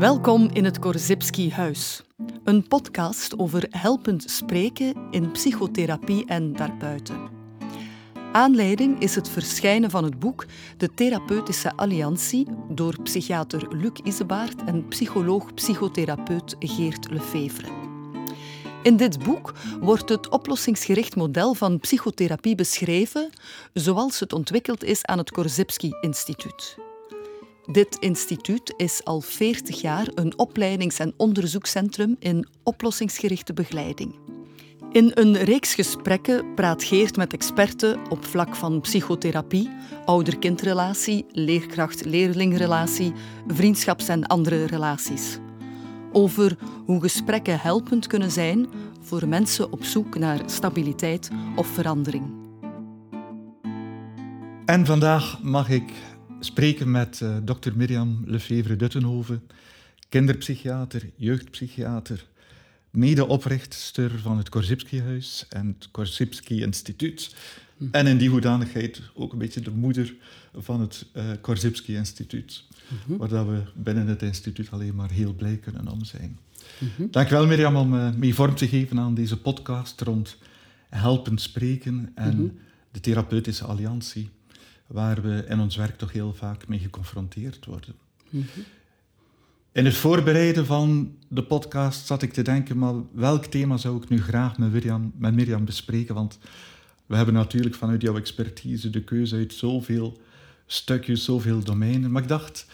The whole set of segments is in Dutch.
Welkom in het Korzybski Huis. Een podcast over helpend spreken in psychotherapie en daarbuiten. Aanleiding is het verschijnen van het boek De Therapeutische Alliantie door psychiater Luc Isebaert en psycholoog-psychotherapeut Geert Lefevre. In dit boek wordt het oplossingsgericht model van psychotherapie beschreven zoals het ontwikkeld is aan het Korzybski Instituut. Dit instituut is al 40 jaar een opleidings- en onderzoekscentrum in oplossingsgerichte begeleiding. In een reeks gesprekken praat Geert met experten op vlak van psychotherapie, ouder-kindrelatie, leerkracht-leerlingrelatie, vriendschaps- en andere relaties. Over hoe gesprekken helpend kunnen zijn voor mensen op zoek naar stabiliteit of verandering. En vandaag mag ik spreken met uh, dokter Mirjam Lefevre-Duttenhoven, kinderpsychiater, jeugdpsychiater, medeoprichter van het Korzybski-huis en het Korzybski-instituut. Hm. En in die hoedanigheid ook een beetje de moeder van het uh, Korzybski-instituut, hm. waar we binnen het instituut alleen maar heel blij kunnen om zijn. Hm. Dankjewel Mirjam om uh, mee vorm te geven aan deze podcast rond helpend spreken en de therapeutische alliantie waar we in ons werk toch heel vaak mee geconfronteerd worden. Mhm. In het voorbereiden van de podcast zat ik te denken, maar welk thema zou ik nu graag met Mirjam, met Mirjam bespreken? Want we hebben natuurlijk vanuit jouw expertise de keuze uit zoveel stukjes, zoveel domeinen. Maar ik dacht,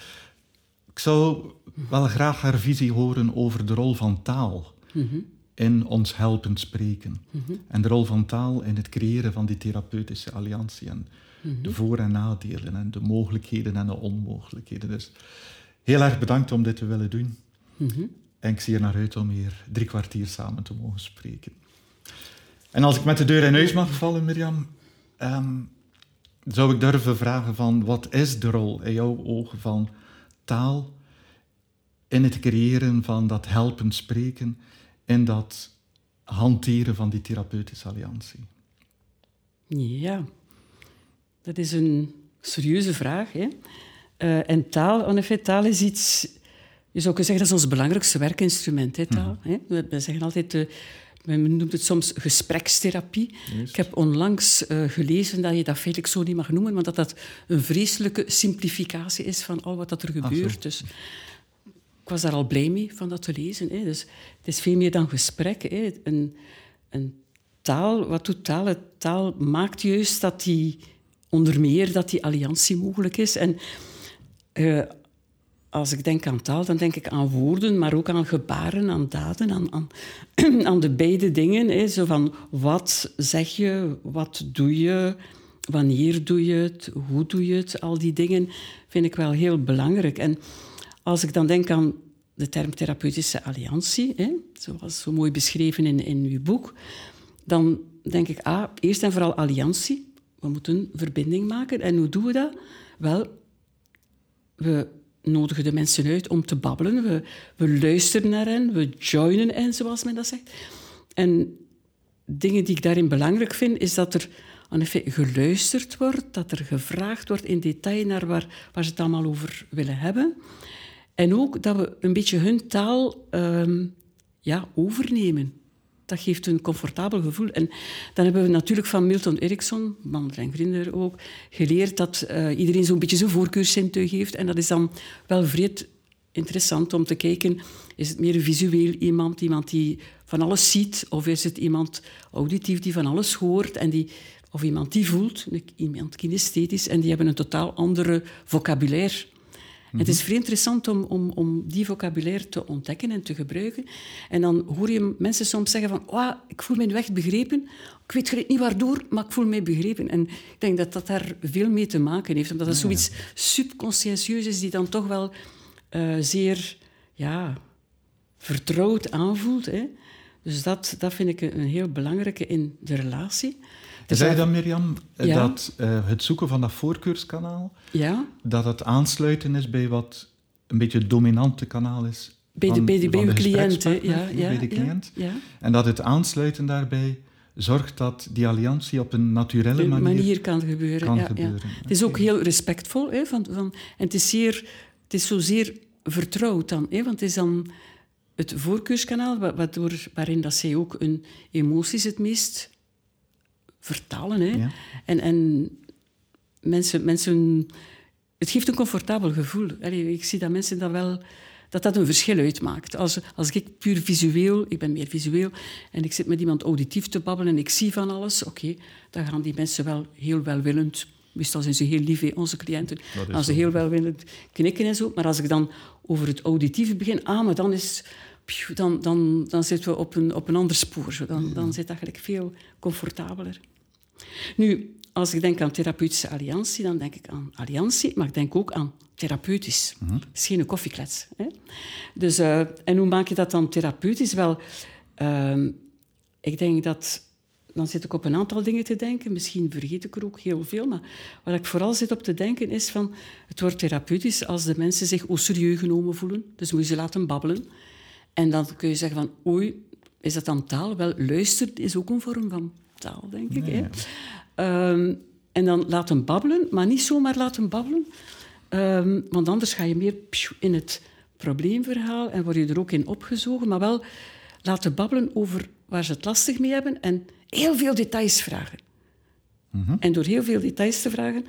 ik zou wel graag haar visie horen over de rol van taal mhm. in ons helpend spreken. Mhm. En de rol van taal in het creëren van die therapeutische alliantie. En de voor- en nadelen en de mogelijkheden en de onmogelijkheden. Dus heel erg bedankt om dit te willen doen. Mhm. En ik zie er naar uit om hier drie kwartier samen te mogen spreken. En als ik met de deur in huis mag vallen, Mirjam, ehm, zou ik durven vragen van wat is de rol in jouw ogen van taal in het creëren van dat helpend spreken, in dat hanteren van die therapeutische alliantie? Ja, dat is een serieuze vraag. Hè? Uh, en taal, en effet, taal is iets... Je zou kunnen zeggen, dat is ons belangrijkste werkinstrument, hè, taal. Mm hè? We, zeggen altijd... Uh, men noemt het soms gesprekstherapie. Ik heb onlangs uh, gelezen dat je dat feitelijk zo niet mag noemen, maar dat dat een vreselijke simplificatie is van al wat dat er gebeurt. Dus ik was daar al blij mee van dat te lezen. Hè. Dus het is veel meer dan gesprek. Hè. Een, een taal, wat doet taal? Taal maakt juist dat die onder meer dat die alliantie mogelijk is. En uh, als ik denk aan taal, dan denk ik aan woorden, maar ook aan gebaren, aan daden, aan, aan, aan de beide dingen. Hè. Zo van, wat zeg je, wat doe je, wanneer doe je het, hoe doe je het, al die dingen vind ik wel heel belangrijk. En als ik dan denk aan de term therapeutische alliantie, hè, zoals zo mooi beschreven in, in uw boek, dan denk ik, ah, eerst en vooral alliantie. We moeten verbinding maken. En hoe doen we dat? Wel, we nodigen de mensen uit om te babbelen. We, we luisteren naar hen, we joinen hen, zoals men dat zegt. En dingen die ik daarin belangrijk vind, is dat er aan effect geluisterd wordt, dat er gevraagd wordt in detail naar waar, waar ze het allemaal over willen hebben. En ook dat we een beetje hun taal um, ja, overnemen dat geeft een comfortabel gevoel. En dan hebben we natuurlijk van Milton Erickson, man en vrienden ook, geleerd dat uh, iedereen zo'n beetje zijn voorkeurszintuig heeft. En dat is dan wel vreed interessant om te kijken, is het meer een visueel iemand, iemand die van alles ziet, of is het iemand auditief die van alles hoort en die, of iemand die voelt, iemand kinesthetisch, en die hebben een totaal andere vocabulaire het is vrij interessant om, om, om die vocabulaire te ontdekken en te gebruiken. En dan hoor je mensen soms zeggen van oh, ik voel me nu echt begrepen. Ik weet niet waardoor, maar ik voel me begrepen. En ik denk dat dat daar veel mee te maken heeft. Omdat dat zoiets subconscientieus is die dan toch wel uh, zeer ja, vertrouwd aanvoelt. Hè. Dus dat, dat vind ik een heel belangrijke in de relatie. Dus Zei dan, Mirjam, dat uh, het zoeken van dat voorkeurskanaal, ja? dat het aansluiten is bij wat een beetje het dominante kanaal is bij de, bij de, bij de cliënt. Ja, ja, bij de cliënt. Ja, En dat het aansluiten daarbij zorgt dat die alliantie op een naturele manier, manier kan gebeuren. Kan gebeuren. Het is ook heel respectvol. Hè, van, van, en het is, zeer, het is zozeer vertrouwd dan. Hè? Want het is dan het voorkeurskanaal waardoor, waarin dat zij ook hun emoties het meest vertalen. Hè? Ja. En, en mensen, mensen... Het geeft een comfortabel gevoel. Allee, ik zie dat mensen dat wel... Dat dat een verschil uitmaakt. Als, als ik puur visueel, ik ben meer visueel, en ik zit met iemand auditief te babbelen en ik zie van alles, oké, dan gaan die mensen wel heel welwillend Meestal zijn ze heel lief, hè, onze cliënten. Als ze heel welwillend knikken en zo. Maar als ik dan over het auditieve begin, ah, maar dan is... Dan, dan, dan zitten we op een, op een ander spoor. Dan, dan zit dat eigenlijk veel comfortabeler. Nu, als ik denk aan therapeutische alliantie, dan denk ik aan alliantie, maar ik denk ook aan therapeutisch. Het is geen koffieklets. Hè? Dus, uh, en hoe maak je dat dan therapeutisch? Wel, uh, ik denk dat... Dan zit ik op een aantal dingen te denken. Misschien vergeet ik er ook heel veel. Maar wat ik vooral zit op te denken is van... Het wordt therapeutisch als de mensen zich au serieus genomen voelen. Dus moet je ze laten babbelen. En dan kun je zeggen van... Oei, is dat dan taal? Wel, luisteren is ook een vorm van taal, denk ik. Hè? Um, en dan laten babbelen, maar niet zomaar laten babbelen. Um, want anders ga je meer in het probleemverhaal en word je er ook in opgezogen. Maar wel laten babbelen over waar ze het lastig mee hebben en heel veel details vragen. Mm -hmm. En door heel veel details te vragen,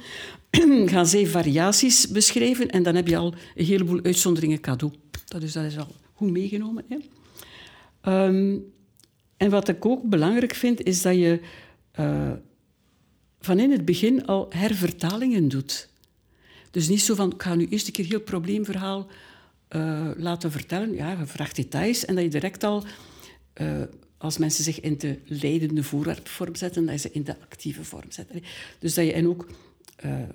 gaan zij variaties beschrijven en dan heb je al een heleboel uitzonderingen cadeau. Dat is, dat is al goed meegenomen. Hè? Um, en wat ik ook belangrijk vind, is dat je uh, van in het begin al hervertalingen doet. Dus niet zo van, ik ga nu eerst een keer heel probleemverhaal uh, laten vertellen. Ja, je vraagt details en dat je direct al, uh, als mensen zich in de leidende voorwerpvorm zetten, dat je ze in de actieve vorm zet. Dus dat je hen ook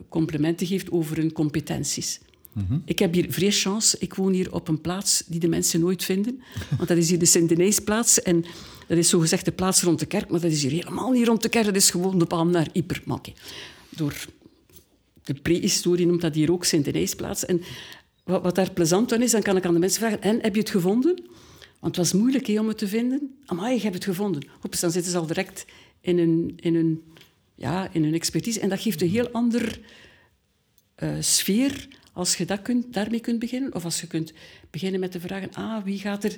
complimenten geeft over hun competenties. Mm -hmm. Ik heb hier vrij chance. Ik woon hier op een plaats die de mensen nooit vinden. Want dat is hier de Sint-Denisplaats. En dat is zogezegd de plaats rond de kerk. Maar dat is hier helemaal niet rond de kerk. Dat is gewoon de baan naar Yper. Okay. Door de prehistorie noemt dat hier ook Sint-Denisplaats. En wat, wat, daar plezant aan is, dan kan ik aan de mensen vragen... En, heb je het gevonden? Want het was moeilijk he, om het te vinden. Amai, ik heb het gevonden. Oeps, dan zitten ze al direct in hun, in hun, ja, in hun expertise. En dat geeft een heel ander uh, sfeer als je dat kunt, daarmee kunt beginnen, of als je kunt beginnen met de vragen, ah, wie gaat er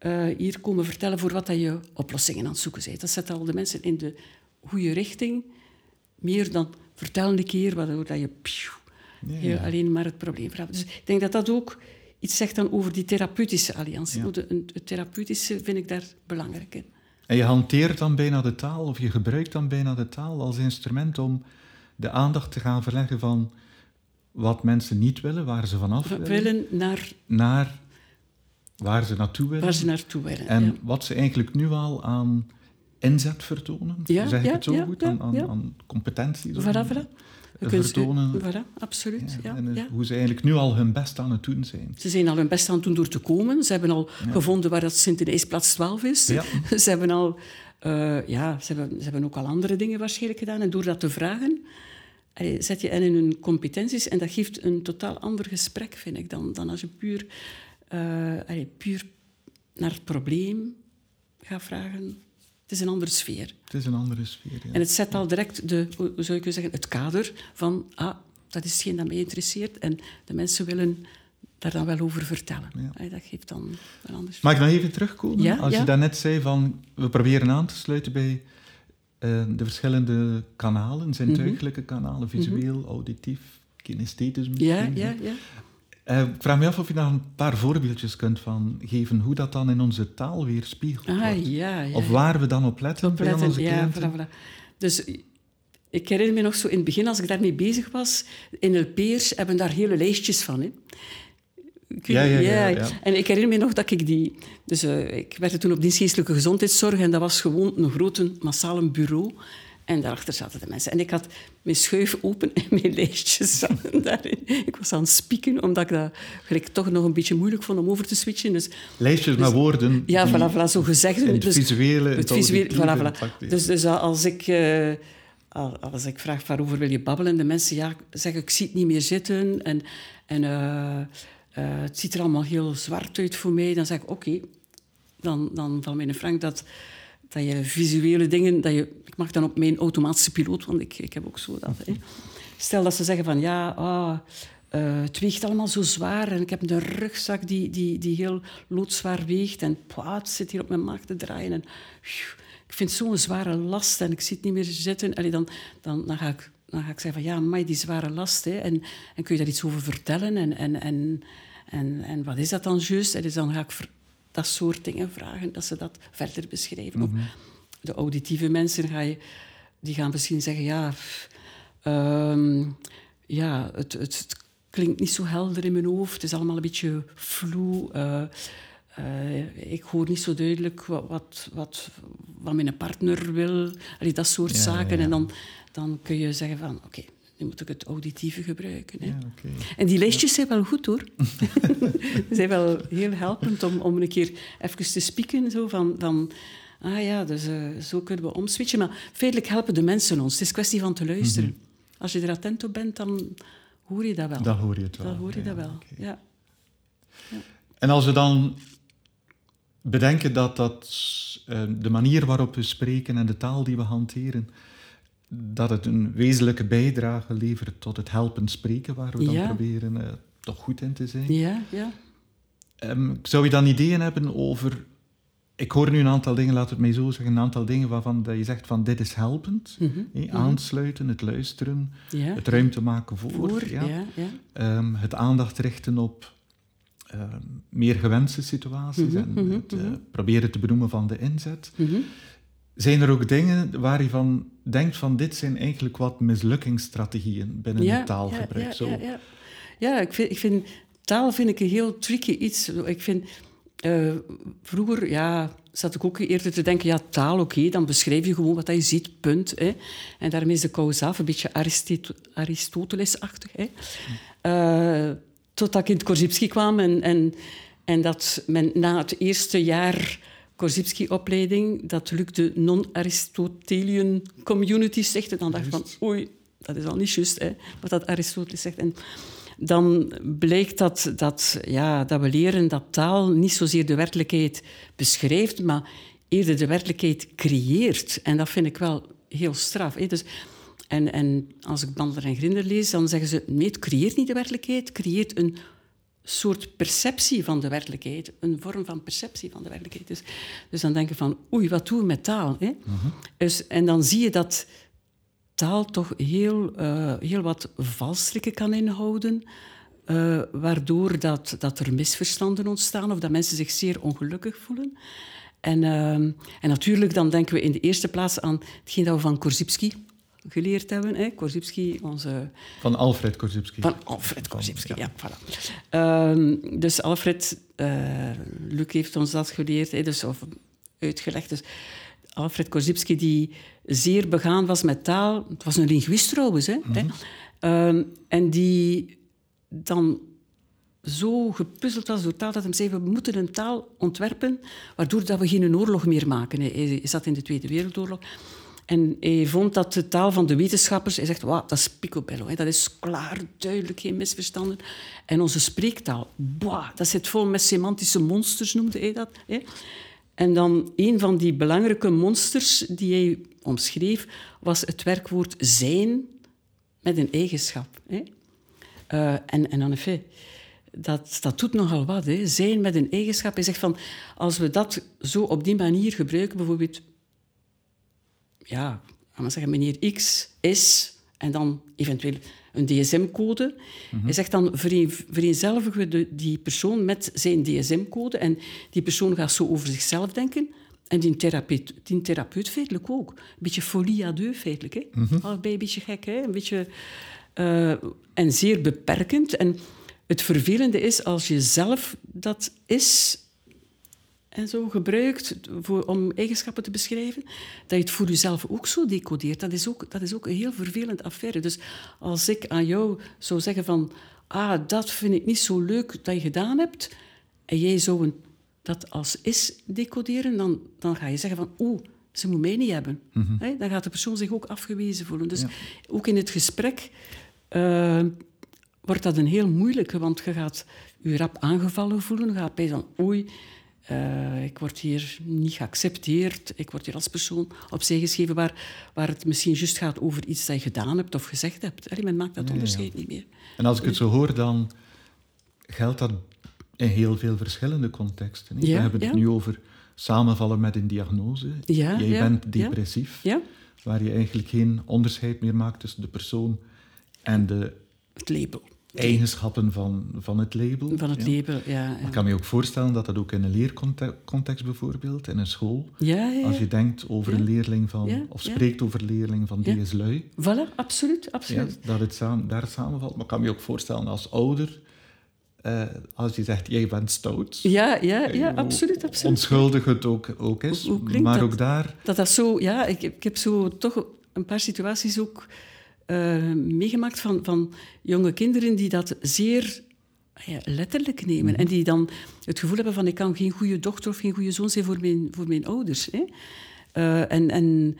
uh, hier komen vertellen voor wat dat je oplossingen aan het zoeken bent. Dat zet al de mensen in de goede richting, meer dan vertellen een keer, waardoor dat je ja. alleen maar het probleem vraagt. Dus ik denk dat dat ook iets zegt dan over die therapeutische alliantie. Ja. Het therapeutische vind ik daar belangrijk in. En je hanteert dan bijna de taal, of je gebruikt dan bijna de taal als instrument om de aandacht te gaan verleggen van wat mensen niet willen, waar ze vanaf willen. willen naar... Naar waar ze naartoe willen. Waar ze naartoe willen, En ja. wat ze eigenlijk nu al aan inzet vertonen, ja, zeg ik ja, het zo goed, aan, aan, ja. aan competenties. Voilà, voilà. Vertonen. Voilà, absoluut. Ja, en ja. hoe ze eigenlijk nu al hun best aan het doen zijn. Ze zijn al hun best aan het doen door te komen. Ze hebben al gevonden waar dat Sint-Denisplaats 12 is. Ze hebben al... eh, ja, ze hebben, ze hebben ook al andere dingen waarschijnlijk gedaan. En door dat te vragen, zet je hen in hun competenties. En dat geeft een totaal ander gesprek, vind ik, dan, dan als je puur, allee, puur naar het probleem gaat vragen. Het is een andere sfeer. Het is een andere sfeer. Ja. En het zet al direct de, hoe zou kunnen zeggen, het kader van... Ah, dat is hetgeen dat mij interesseert. En de mensen willen daar dan wel over vertellen. Ja. Allee, dat geeft dan een ander Mag ik nog even terugkomen? Ja, Als je daarnet zei van we proberen aan te sluiten bij eh, de verschillende kanalen, zintuigelijke kanalen, visueel, auditief, kinesthetisch misschien. Ja, ja, ja. Eh, ik vraag me af of je daar een paar voorbeeldjes kunt van geven, hoe dat dan in onze taal weer spiegelt Ah, wordt. ja, ja. Of waar we dan op letten bij Opletten, onze ja, voilà, voilà. Dus ik herinner me nog zo in het begin, als ik daarmee bezig was, NLP'ers hebben daar hele lijstjes van. Hè. Ja, ja, ja, ja. En ik herinner me nog dat ik die... Dus eh, ik werkte toen op dienstgeestelijke gezondheidszorg en dat was gewoon een grote, massale bureau. En daarachter zaten de mensen. En ik had mijn schuif open en mijn lijstjes zaten daarin. Ik was aan het spieken, omdat ik dat gelijk toch nog een beetje moeilijk vond om over te switchen. Dus Lijstjes met woorden. ja, die voilà, voilà, zo gezegd. het Dus- visuele, het het visuele, voilà, voilà. Dus, dus als ik, eh, al- als ik vraag waarover wil je babbelen, de mensen ja, zeggen ik zie het niet meer zitten en, en eh, eh, het ziet er allemaal heel zwart uit voor mij, dan zeg ik oké, dan, dan mij in Frank dat, dat je visuele dingen, dat je, ik mag dan op mijn automatische piloot, want ik, ik heb ook zo dat. Hè. Stel dat ze zeggen van ja, ah, eh, het weegt allemaal zo zwaar en ik heb een rugzak die, die, die heel loodzwaar weegt. En het zit hier op mijn maag te draaien. En, ik vind zo'n zware last en ik zit niet meer zitten. Dan, dan, dan, ga ik, dan ga ik zeggen van ja, maar die zware last. Hè. En, en kun je daar iets over vertellen? En, en, en, en, en wat is dat dan juist? En dan ga ik dat soort dingen vragen, dat ze dat verder beschrijven. Mm De auditieve mensen ga je, die gaan misschien zeggen ja... Um, ja, het, het, klinkt niet zo helder in mijn hoofd. Het is allemaal een beetje vloe. Uh, uh, ik hoor niet zo duidelijk wat, wat, wat, wat mijn partner wil. Allee, dat soort zaken. En dan, dan kun je zeggen van... Oké, nu moet ik het auditieve gebruiken. Hè. Ja, okay. En die lijstjes zijn wel goed, hoor. Ze zijn wel heel helpend om, om een keer even te spieken. Zo van, van, ah ja, dus uh, zo kunnen we omswitchen. Maar feitelijk helpen de mensen ons. Het is kwestie van te luisteren. Mhm. Als je er attent op bent, dan hoor je dat wel. Dan hoor je het wel. Dan hoor je dat wel, ja. ja. En als we dan bedenken dat, dat uh, de manier waarop we spreken en de taal die we hanteren, dat het een wezenlijke bijdrage levert tot het helpend spreken, waar we dan proberen uh, toch goed in te zijn. Ja, ja. Um, zou je dan ideeën hebben over ik hoor nu een aantal dingen, laat het mij zo zeggen, een aantal dingen waarvan dat je zegt van dit is helpend. Mhm. Aansluiten, het luisteren, het ruimte maken voor. voor ja. Ja, um, het aandacht richten op um, meer gewenste situaties mhm, en mhm, het uh, proberen te benoemen van de inzet. Zijn er ook dingen waar je van denkt van dit zijn eigenlijk wat mislukkingsstrategieën binnen het taalgebruik? Ja, ja, ja, ja. ik, vind, ik vind taal vind ik een heel tricky iets. Ik vind uh, vroeger ja, zat ik ook eerder te denken, ja, taal, oké, dan beschrijf je gewoon wat je ziet, punt. Hè. En daarmee is de kous af, een beetje Aristoteles-achtig. Hè. Uh, totdat ik in het Korzybski kwam en, en, en dat men na het eerste jaar Korzybski-opleiding, dat lukte non-Aristotelian community zegt. En dan dacht ik van, oei, dat is al niet juist, hè, wat dat Aristoteles zegt. En, dan blijkt dat, dat, ja, dat we leren dat taal niet zozeer de werkelijkheid beschrijft, maar eerder de werkelijkheid creëert. En dat vind ik wel heel straf. Hè? Dus, en, en als ik Bandler en Grinder lees, dan zeggen ze... Nee, het creëert niet de werkelijkheid, het creëert een soort perceptie van de werkelijkheid. Een vorm van perceptie van de werkelijkheid. Dus, dus dan denk je van, oei, wat doen we met taal? Hè? Mhm. dus, en dan zie je dat taal toch heel, uh, heel wat valstrikken kan inhouden. Uh, waardoor dat, dat er misverstanden ontstaan of dat mensen zich zeer ongelukkig voelen. En, uh, en natuurlijk dan denken we in de eerste plaats aan hetgeen dat we van Korzybski geleerd hebben. Hè? Korzybski, onze... Van Alfred Korzybski. Van Alfred Korzybski, ja. voilà. Uh, dus Alfred, Luc heeft ons dat geleerd, hè? Dus, of uitgelegd. Dus Alfred Korzybski, die zeer begaan was met taal. Het was een linguist trouwens. Hè, mm en die dan zo gepuzzeld was door taal dat hij zei, we moeten een taal ontwerpen waardoor dat we geen oorlog meer maken. Hij zat in de Tweede Wereldoorlog. En hij vond dat de taal van de wetenschappers... Hij zegt, wow, dat is picobello. Hè. Dat is klaar, duidelijk, geen misverstanden. En onze spreektaal, wow, dat zit vol met semantische monsters, noemde hij dat. Hè. En dan een van die belangrijke monsters die hij omschreef, was het werkwoord zijn met een eigenschap. Hè? Uh, en, en en effet, dat, dat doet nogal wat. Hè? Zijn met een eigenschap. Hij zegt van, als we dat zo op die manier gebruiken, bijvoorbeeld, ja, we zeggen, meneer X is, en dan eventueel een DSM-code. Mm Hij zegt dan, vereenzelvigen we die persoon met zijn DSM-code en die persoon gaat zo over zichzelf denken. En die therapeut, die therapeut feitelijk ook. Een beetje folie à deux feitelijk. Hè? Mm -hmm. Allebei een beetje gek, hè? Een beetje... Uh, en zeer beperkend. En het vervelende is, als je zelf dat is en zo gebruikt voor, om eigenschappen te beschrijven, dat je het voor jezelf ook zo decodeert. Dat is ook, dat is ook een heel vervelend affaire. Dus als ik aan jou zou zeggen van, ah, dat vind ik niet zo leuk dat je gedaan hebt, en jij zou een, dat als is decoderen, dan, dan ga je zeggen van, oeh, ze moet mij niet hebben. Mhm. dan gaat de persoon zich ook afgewezen voelen. Dus ook in het gesprek uh, wordt dat een heel moeilijke, want je gaat je rap aangevallen voelen, je gaat bij van, oei, eh, ik word hier niet geaccepteerd. Ik word hier als persoon opzij geschreven waar, waar het misschien juist gaat over iets dat je gedaan hebt of gezegd hebt. Allee, men maakt dat onderscheid niet meer. En als ik het zo hoor, dan geldt dat in heel veel verschillende contexten. We hebben het nu over samenvallen met een diagnose. Jij bent depressief, waar je eigenlijk geen onderscheid meer maakt tussen de persoon en de... Het label eigenschappen van, van het label. Van het label, ja. Ik kan me ook voorstellen dat dat ook in een leercontext bijvoorbeeld, in een school, ja, ja, als je denkt over een leerling van, of spreekt over een leerling van die is lui. Voilà, absoluut, absoluut. dat het samen, daar samenvalt. Maar ik kan me ook voorstellen als ouder, uh, als je zegt, jij bent stout. Ja, ja, ja absoluut, absoluut. Onschuldig het ook, ook is, hoe, maar ook daar... Dat dat zo, ja, ik, ik heb zo toch een paar situaties ook uh, meegemaakt van, van jonge kinderen die dat zeer ja, letterlijk nemen. Mhm. En die dan het gevoel hebben van ik kan geen goede dochter of geen goede zoon zijn voor mijn, voor mijn ouders. Hè. Uh, en, en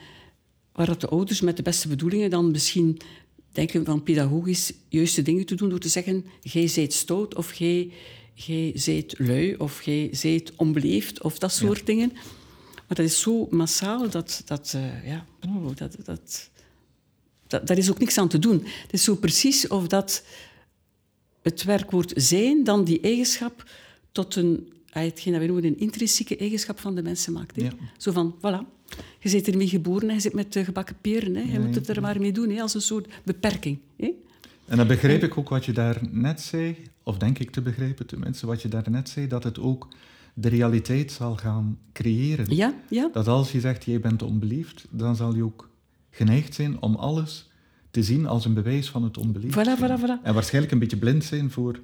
waar dat de ouders met de beste bedoelingen dan misschien denken van pedagogisch juiste dingen te doen door te zeggen jij zijt stout of jij, jij zijt lui of jij zijt onbeleefd of dat soort dingen. Maar dat is zo massaal dat, dat, uh, ja, oh, dat, dat, dat, daar is ook niks aan te doen. Het is zo precies of dat het werkwoord zijn dan die eigenschap tot een, ah, hetgeen dat noemen een intrinsieke eigenschap van de mensen maakt. Hè? Zo van, voilà, je bent ermee geboren en je zit met gebakken peren. Hè? Je moet het er maar mee doen, hè? als een soort beperking. Hè? En dan begreep ik ook wat je daar net zei, of denk ik te begrijpen tenminste, wat je daar net zei, dat het ook de realiteit zal gaan creëren. Ja, ja. Dat als je zegt, jij bent onbeliefd, dan zal je ook geneigd zijn om alles te zien als een bewijs van het onbeliefd voilà, voilà, voilà. En waarschijnlijk een beetje blind zijn voor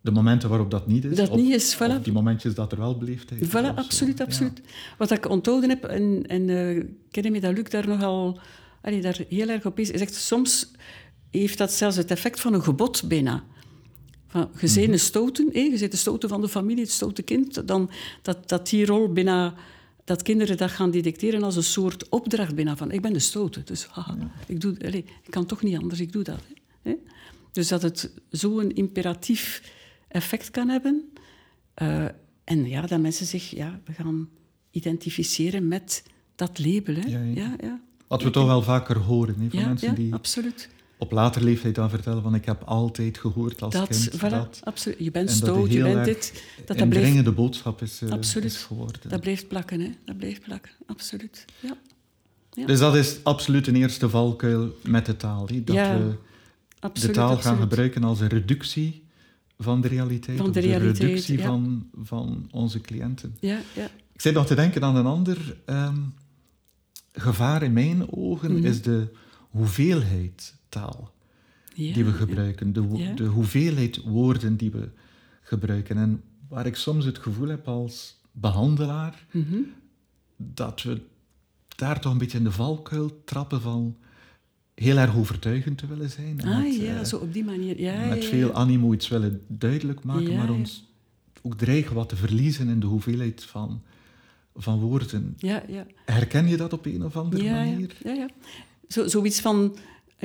de momenten waarop dat niet is. Dat of, niet is, voilà. die momentjes dat er wel beleefdheid is. Voilà, absoluut, absoluut. Wat ik onthouden heb, en, en uh, ken me dat Luc daar nogal allee, daar heel erg op is, is echt, soms heeft dat zelfs het effect van een gebod bijna. Van, je mhm. een stoten, je bent de stoten van de familie, het stoute kind, dan, dat, dat die rol bijna dat kinderen dat gaan detecteren als een soort opdracht bijna van ik ben de stoute, dus haha, ik, doe, allez, ik kan toch niet anders, ik doe dat. Hè. Dus dat het zo'n imperatief effect kan hebben. Uh, en ja, dat mensen zich ja, we gaan identificeren met dat label. Hè. Ja, ja. Wat we toch wel vaker horen hè, van mensen die absoluut op later leeftijd dan vertellen van ik heb altijd gehoord als dat, kind voilà, dat. Absoluut. Je bent stout, je bent dit. Dat dat blijft, de boodschap is, uh, absoluut. is geworden. Dat blijft plakken, hè. Dat blijft plakken, absoluut. Ja. ja. Dus dat is absoluut een eerste valkuil met de taal. Hè? Dat ja, we absoluut, de taal gaan gebruiken als een reductie van de realiteit. Van de, realiteit, de reductie van, van onze cliënten. Ja, ja. Ik zit nog te denken aan een ander um, gevaar in mijn ogen, mm is de hoeveelheid taal die we gebruiken, de, de, hoeveelheid woorden die we gebruiken. En waar ik soms het gevoel heb als behandelaar mhm. dat we daar toch een beetje in de valkuil trappen van heel erg overtuigend te willen zijn. ah met, ja, uh, zo op die manier. Ja, met veel animo iets willen duidelijk maken, maar ons ook dreigen wat te verliezen in de hoeveelheid van, van woorden. Ja, ja. Herken je dat op een of andere manier? Ja, ja. Zo, zoiets van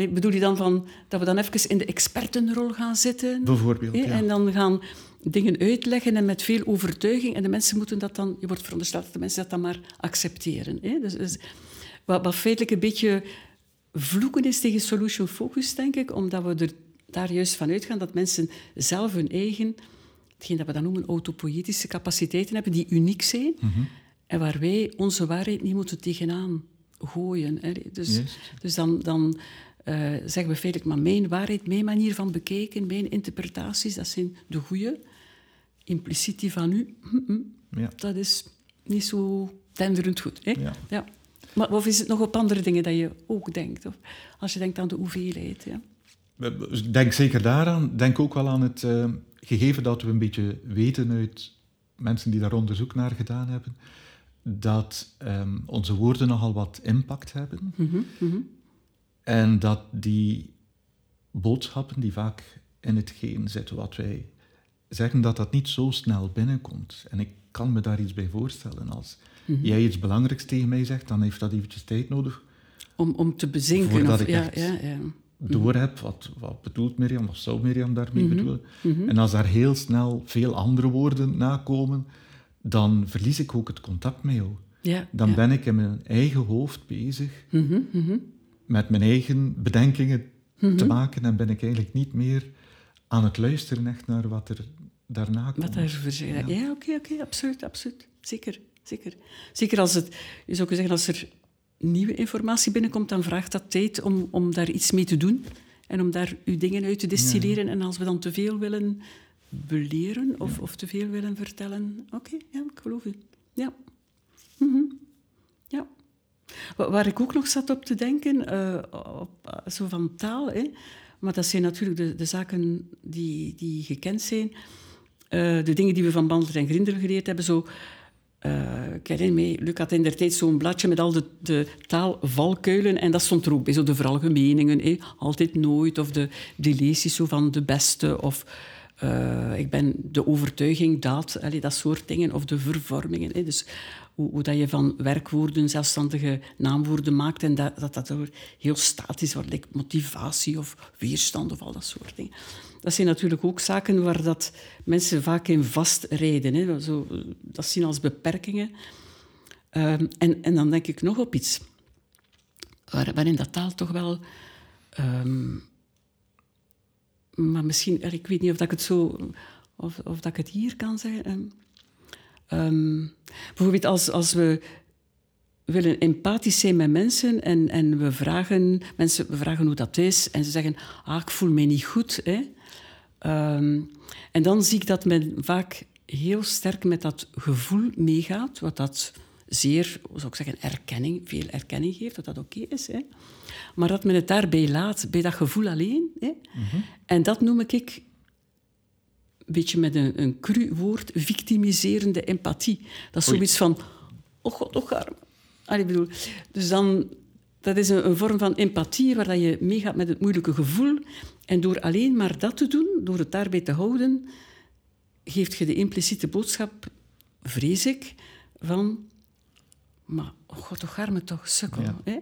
bedoel je dan van dat we dan even in de expertenrol gaan zitten? Bijvoorbeeld, ja. En dan gaan dingen uitleggen en met veel overtuiging. En de mensen moeten dat dan... Je wordt verondersteld dat de mensen dat dan maar accepteren. Hè? Dus, dus, wat, wat feitelijk een beetje vloeken is tegen solution focus, denk ik. Omdat we er daar juist van uitgaan dat mensen zelf hun eigen... Hetgeen dat we dan noemen autopoëtische capaciteiten hebben, die uniek zijn. Mhm. En waar wij onze waarheid niet moeten tegenaan gooien. Hè? Dus, dus dan... dan uh, zeggen we feitelijk, maar mijn waarheid, mijn manier van bekijken, mijn interpretaties, dat zijn de goede. Impliciet die van u, hm, hm, ja. dat is niet zo tenderend goed. Hè? Ja. ja. Maar, of is het nog op andere dingen dat je ook denkt? Of als je denkt aan de hoeveelheid. Ja? Denk zeker daaraan. Denk ook wel aan het uh, gegeven dat we een beetje weten uit mensen die daar onderzoek naar gedaan hebben, dat um, onze woorden nogal wat impact hebben. Mm -hmm. En dat die boodschappen die vaak in hetgeen zitten wat wij zeggen, dat dat niet zo snel binnenkomt. En ik kan me daar iets bij voorstellen. Als mhm. jij iets belangrijks tegen mij zegt, dan heeft dat eventjes tijd nodig. Om, om te bezinken. Voordat of, ik ja, ja, ja. door heb, wat, wat bedoelt Mirjam, wat zou Mirjam daarmee mm bedoelen. Mhm. En als daar heel snel veel andere woorden nakomen, dan verlies ik ook het contact met jou. Ja, Dan ben ik in mijn eigen hoofd bezig Mhm, mhm. Met mijn eigen bedenkingen te maken en ben ik eigenlijk niet meer aan het luisteren echt naar wat er daarna komt. Wat zeggen. Ja, oké, oké, absoluut, absoluut. Zeker, zeker. Zeker als het, je zou kunnen zeggen, als er nieuwe informatie binnenkomt, dan vraagt dat tijd om, om daar iets mee te doen en om daar uw dingen uit te distilleren. En als we dan te veel willen beleren of, of te veel willen vertellen, oké, ja, ik geloof u. Ja. Mhm. Ja. Wa- Waar ik ook nog zat op te denken, eh, op, eh, zo van taal, hè, maar dat zijn natuurlijk de, de zaken die, die gekend zijn. Eh, de dingen die we van Bandler en Grinder geleerd hebben, zo... eh, ik herinner Luc had in der tijd zo'n bladje met al de, de taalvalkuilen en dat stond er ook bij, zo de veralgemeningen, hè, altijd nooit, of de, de leesjes zo van de beste, of ik ben de overtuiging dat, allee, dat soort dingen, of de vervormingen. Hè, dus hoe, dat je van werkwoorden zelfstandige naamwoorden maakt en dat dat, dat heel statisch wordt, motivatie of weerstand of al dat soort dingen. Dat zijn natuurlijk ook zaken waar dat mensen vaak in vastrijden. Hè. Zo, dat zien als beperkingen. Ehm, en, en dan denk ik nog op iets waar, waarin dat taal toch wel... ehm, maar misschien, eh, ik weet niet of dat ik het zo... Of, of dat ik het hier kan zeggen. ehm, ehm, bijvoorbeeld als, als we willen empathisch zijn met mensen en, en we, vragen, mensen, we vragen hoe dat is en ze zeggen, ah, ik voel me niet goed. Hè. Ehm, en dan zie ik dat men vaak heel sterk met dat gevoel meegaat, wat dat zeer, zou ik zeggen, erkenning, veel erkenning geeft, dat dat oké is. Hè. Maar dat men het daarbij laat, bij dat gevoel alleen. Hè. En dat noem ik, een beetje met een, een cru woord, victimiserende empathie. Dat is Oei. zoiets van, oh god, oh arm. Allee, ik bedoel, dus dan, dat is een, een vorm van empathie waar dat je meegaat met het moeilijke gevoel. En door alleen maar dat te doen, door het daarbij te houden, geeft je de impliciete boodschap, vrees ik, van... Maar, oh god, toch arme toch, sukkel. Ja. Hè?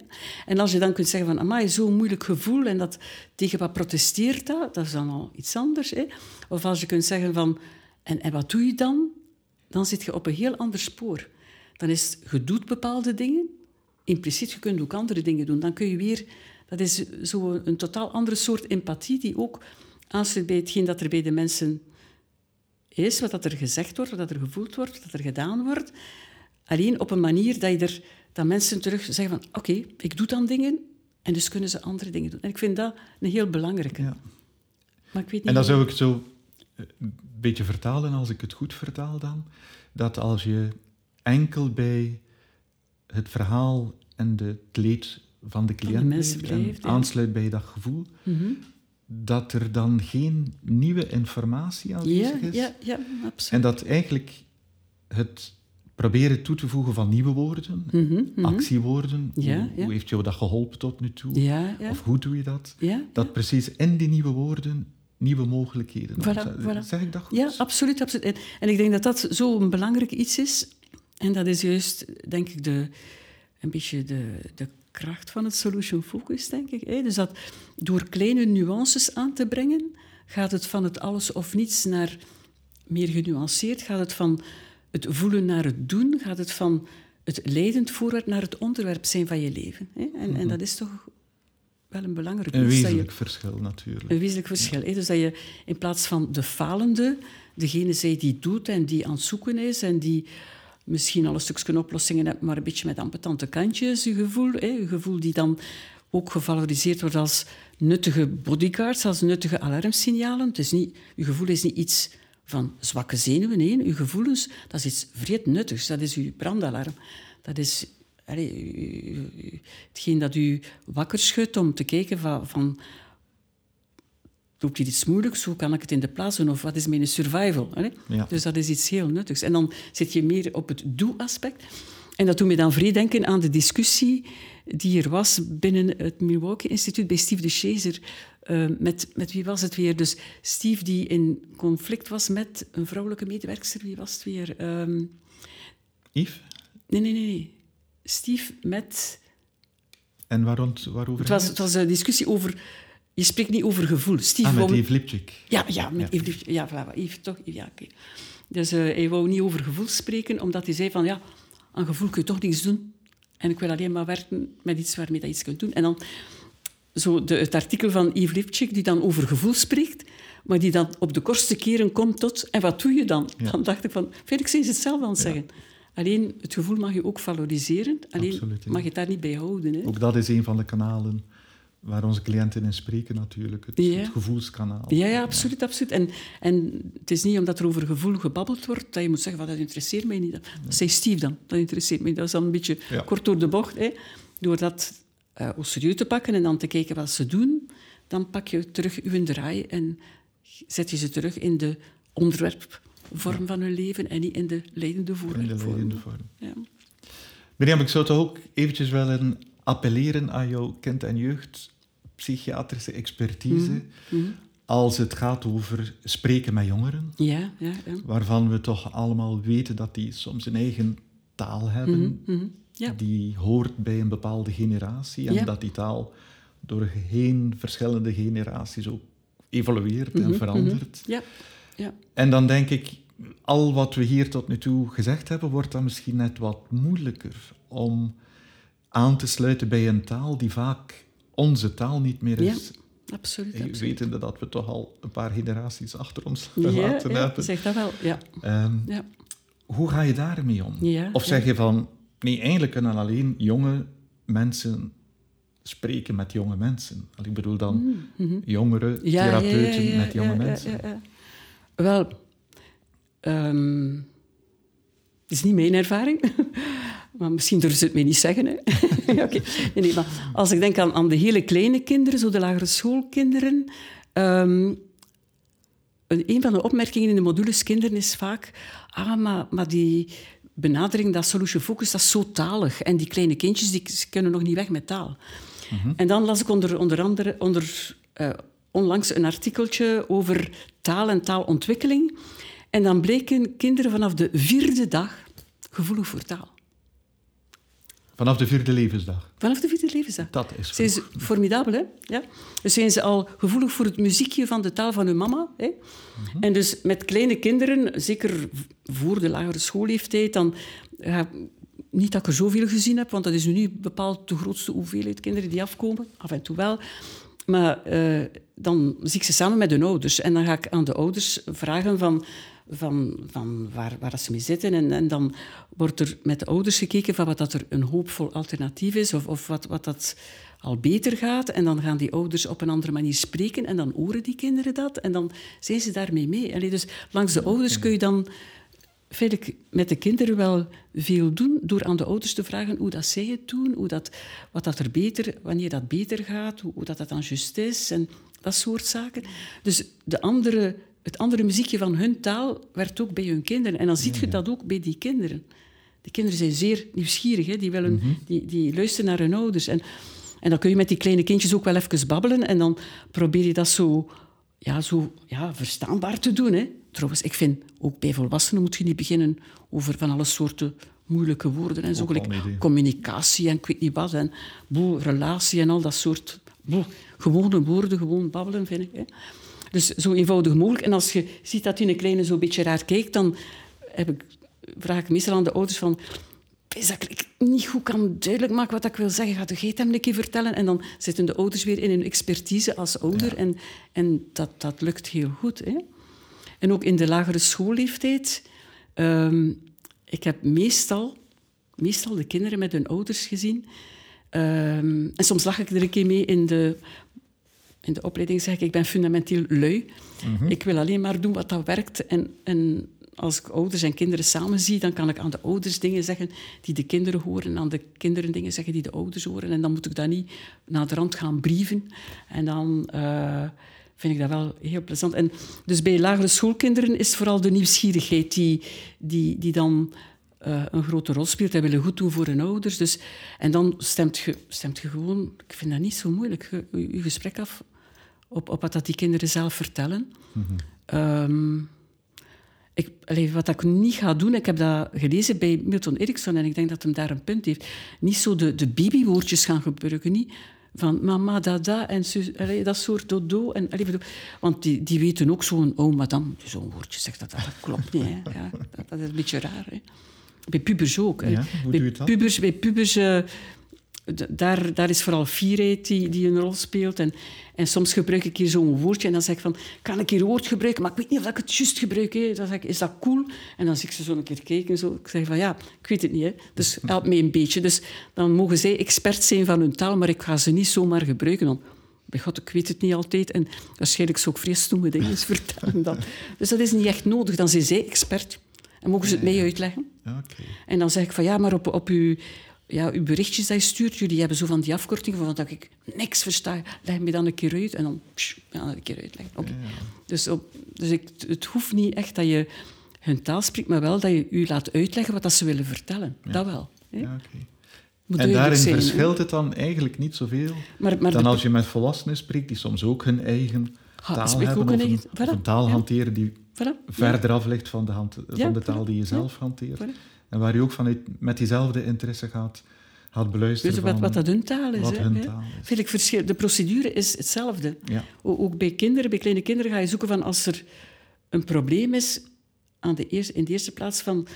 En als je dan kunt zeggen van, amai, zo'n moeilijk gevoel, en dat tegen wat protesteert dat, dat is dan al iets anders. Hè? Of als je kunt zeggen van, en, en wat doe je dan? Dan zit je op een heel ander spoor. Dan is het, je doet bepaalde dingen, impliciet, je kunt ook andere dingen doen. Dan kun je weer, dat is zo een, een totaal andere soort empathie, die ook aansluit bij hetgeen dat er bij de mensen is, wat dat er gezegd wordt, wat dat er gevoeld wordt, wat dat er gedaan wordt. Alleen op een manier dat, je er, dat mensen terug zeggen van oké, ik doe dan dingen en dus kunnen ze andere dingen doen. En ik vind dat een heel belangrijke. Ja. Maar ik weet niet En dan zou ik het zo eh, een beetje vertalen, als ik het goed vertaal dan, dat als je enkel bij het verhaal en de, het leed van de cliënt blijft en ja. aansluit bij dat gevoel, Mhm. dat er dan geen nieuwe informatie Ja, aanwezig is. ja, ja, absoluut. En dat eigenlijk het proberen toe te voegen van nieuwe woorden, Mhm, mhm. actiewoorden, Ja, hoe, ja. hoe heeft jou dat geholpen tot nu toe? Ja. Of hoe doe je dat? Dat precies in die nieuwe woorden nieuwe mogelijkheden. Voilà, ontstaan. voilà. Zeg ik dat goed? Ja, absoluut. absoluut. En, en ik denk dat dat zo'n belangrijk iets is. En dat is juist, denk ik, de, een beetje de, de kracht van het solution focus, denk ik. hè. Dus dat door kleine nuances aan te brengen, gaat het van het alles of niets naar meer genuanceerd. Gaat het van het voelen naar het doen. Gaat het van het leidend voorwerp naar het onderwerp zijn van je leven. Hè. En, en dat is toch wel een belangrijk Een je- wezenlijk verschil natuurlijk. een wezenlijk verschil. hè. Dus dat je in plaats van de falende, degene zij die doet en die aan het zoeken is en die misschien al een stukje oplossingen hebt, maar een beetje met ambetante kantjes, je gevoel. Hè. Je gevoel die dan ook gevaloriseerd wordt als nuttige bodyguards, als nuttige alarmsignalen. Het is niet, je gevoel is niet iets van zwakke zenuwen. Nee, je gevoelens, dat is iets vreed nuttigs. Dat is je brandalarm. Dat is hetgeen dat u wakker schudt om te kijken van, van loopt hier iets moeilijks, hoe kan ik het in de plaats doen of wat is mijn survival? Ja. Dus dat is iets heel nuttigs. En dan zit je meer op het doe-aspect. En dat doet me dan vrij denken aan de discussie die er was binnen het Milwaukee Instituut bij Steve de Chaser. eh, met, met wie was het weer? Dus Steve die in conflict was met een vrouwelijke medewerkster. Wie was het weer? Ehm, Yves? nee, nee, nee, nee. Steve met... En waarom, waarover Het was, het was een discussie over... Je spreekt niet over gevoel. Steve Ah, met wou- Yves Lipchik. Ja, ja, met Ja. Yves, ja, voilà, Yves, toch? Ja, oké. Dus uh, hij wou niet over gevoel spreken, omdat hij zei van ja, aan gevoel kun je toch niets doen. En ik wil alleen maar werken met iets waarmee je iets kunt doen. En dan zo de, het artikel van Yves Lipchik, die dan over gevoel spreekt, maar die dan op de kortste keren komt tot... En wat doe je dan? Dan dacht ik van... Felix is het zelf aan het zeggen. Alleen, het gevoel mag je ook valoriseren. Alleen Absoluut, mag je het daar niet bij houden. Hè? Ook dat is een van de kanalen waar onze cliënten in spreken natuurlijk. Het, het gevoelskanaal. Ja, ja absoluut. absoluut. En, en het is niet omdat er over gevoel gebabbeld wordt dat je moet zeggen, van, dat interesseert mij niet. Dat zei Steve dan, dat interesseert mij. Dat is dan een beetje kort door de bocht. Hè. Door dat uh, serieus te pakken en dan te kijken wat ze doen, dan pak je terug je draai en zet je ze terug in de onderwerpvorm van hun leven en niet in de leidende vorm. In de leidende vorm. Ja. Mirjam, ik zou toch ook eventjes willen appelleren aan jouw kind- en jeugdpsychiatrische expertise mhm, mhm. als het gaat over spreken met jongeren. Ja, ja, ja. Waarvan we toch allemaal weten dat die soms een eigen taal hebben. Mhm, ja. Die hoort bij een bepaalde generatie. En dat die taal door heen verschillende generaties ook evolueert en verandert. Ja. Ja. En dan denk ik, al wat we hier tot nu toe gezegd hebben, wordt dan misschien net wat moeilijker om aan te sluiten bij een taal die vaak onze taal niet meer is. Ja, absoluut. absoluut. Wetende dat we toch al een paar generaties achter ons gelaten ja, hebben. zeg dat wel, ja. Um, ja. Hoe ga je daarmee om? of zeg je van, nee, eigenlijk kunnen alleen jonge mensen spreken met jonge mensen. Ik bedoel dan mm -hmm. jongere therapeuten met jonge mensen. Wel, um, het is niet mijn ervaring. Maar misschien durven ze het mij niet zeggen. Hè? okay. nee, maar als ik denk aan, aan, de hele kleine kinderen, zo de lagere schoolkinderen. Um, een van de opmerkingen in de modules kinderen is vaak... Ah, maar, maar die benadering, dat solution focus, dat is zo talig. En die kleine kindjes die kunnen nog niet weg met taal. Mhm. En dan las ik onder, onder andere onder, uh, onlangs een artikeltje over taal en taalontwikkeling. En dan bleken kinderen vanaf de vierde dag gevoelig voor taal. Vanaf de vierde levensdag? Vanaf de vierde levensdag. Dat is ze formidabel, hè? Ja. Dus zijn ze al gevoelig voor het muziekje van de taal van hun mama. Hè? Mhm. En dus met kleine kinderen, zeker voor de lagere schoolleeftijd, dan... Ja, niet dat ik er zoveel gezien heb, want dat is nu niet bepaald de grootste hoeveelheid kinderen die afkomen. Af en toe wel. Maar uh, dan zie ik ze samen met hun ouders. En dan ga ik aan de ouders vragen van van, van waar, waar ze mee zitten. En, en dan wordt er met de ouders gekeken van wat dat er een hoopvol alternatief is of, of wat, wat dat al beter gaat. En dan gaan die ouders op een andere manier spreken en dan horen die kinderen dat en dan zijn ze daarmee mee. Allee, dus langs de ouders kun je dan vind ik met de kinderen wel veel doen door aan de ouders te vragen hoe dat zij het doen, hoe dat, wat dat er beter, wanneer dat beter gaat, hoe, hoe dat, dat dan juist is en dat soort zaken. Dus de andere het andere muziekje van hun taal werd ook bij hun kinderen. En dan zie je dat ook bij die kinderen. Die kinderen zijn zeer nieuwsgierig, hè? Die, willen, mhm. die, die luisteren naar hun ouders. En, en dan kun je met die kleine kindjes ook wel even babbelen en dan probeer je dat zo, ja, zo ja, verstaanbaar te doen. Hè? Trouwens, ik vind ook bij volwassenen moet je niet beginnen over van alle soorten moeilijke woorden. En zo, gelijk communicatie en ik weet niet wat, en boel, relatie en al dat soort boel, gewone woorden, gewoon babbelen, vind ik. Hè? Dus zo eenvoudig mogelijk. En als je ziet dat een kleine zo'n beetje raar kijkt, dan heb ik, vraag ik meestal aan de ouders van... Is dat ik niet goed kan duidelijk maken wat ik wil zeggen. Ga de hem een keer vertellen. En dan zitten de ouders weer in hun expertise als ouder. En, en dat, dat lukt heel goed. Hè? En ook in de lagere schoolleeftijd... Um, ik heb meestal, meestal de kinderen met hun ouders gezien. Um, en soms lag ik er een keer mee in de in de opleiding zeg ik, ik ben fundamenteel lui. Mhm. Ik wil alleen maar doen wat dat werkt. En, en als ik ouders en kinderen samen zie, dan kan ik aan de ouders dingen zeggen die de kinderen horen, en aan de kinderen dingen zeggen die de ouders horen. En dan moet ik dat niet naar de rand gaan brieven. En dan uh, vind ik dat wel heel plezant. En dus bij lagere schoolkinderen is vooral de nieuwsgierigheid die, die, die dan uh, een grote rol speelt. Zij willen goed doen voor hun ouders. Dus, en dan stemt je, stemt je gewoon... Ik vind dat niet zo moeilijk. Je, je gesprek af op, op wat dat die kinderen zelf vertellen. Mm ik, wat ik niet ga doen, ik heb dat gelezen bij Milton Erickson en ik denk dat hem daar een punt heeft. Niet zo de, de babywoordjes gaan gebruiken. Niet van mama, dada en allee, dat soort dodo. En, allee, want die, die weten ook zo'n oh madame, zo'n woordje zegt dat, dat klopt niet. Hè. Ja, dat, dat, is een beetje raar. Hè. Bij pubers ook. Hè. Ja, hoe bij, doe je dat? Pubers, bij pubers... Uh, daar, daar is vooral fierheid die, die een rol speelt. En, en soms gebruik ik hier zo'n woordje en dan zeg ik van, kan ik hier een woord gebruiken, maar ik weet niet of ik het juist gebruik. Hè. Dan zeg ik, is dat cool? En dan zie ik ze zo een keer kijken. En zo. Ik zeg van, ja, ik weet het niet. Hè. Dus help mij een beetje. Dus dan mogen zij expert zijn van hun taal, maar ik ga ze niet zomaar gebruiken. Want, bij God, ik weet het niet altijd. En waarschijnlijk zou ik stomme dingen vertellen dan. Dus dat is niet echt nodig. Dan zijn zij expert. En mogen ze het mij uitleggen. Ja, okay. En dan zeg ik van, ja, maar op, op uw ja, uw berichtjes dat je stuurt, jullie hebben zo van die afkortingen van dat ik niks versta. Leg me dan een keer uit en dan psh, ja, een keer uitleggen. Okay. Ja. Dus, op, dus ik, het hoeft niet echt dat je hun taal spreekt, maar wel dat je u laat uitleggen wat dat ze willen vertellen. Ja. Dat wel. Hè? Ja, okay. En daarin zijn, verschilt het dan eigenlijk niet zoveel maar, maar dan als je met volwassenen spreekt die soms ook hun eigen ha, taal hebben ook of, een, of taal hanteren die voilà. verder af ligt van de, hand, van de taal die je zelf hanteert. En waar je ook vanuit met diezelfde interesse gaat, gaat beluisteren. Dus wat, wat dat hun taal is. Wat hè, hun taal is. Vind ik verschil. De procedure is hetzelfde. Ja. Ook bij kinderen, bij kleine kinderen ga je zoeken van als er een probleem is, aan de eerste, in de eerste plaats van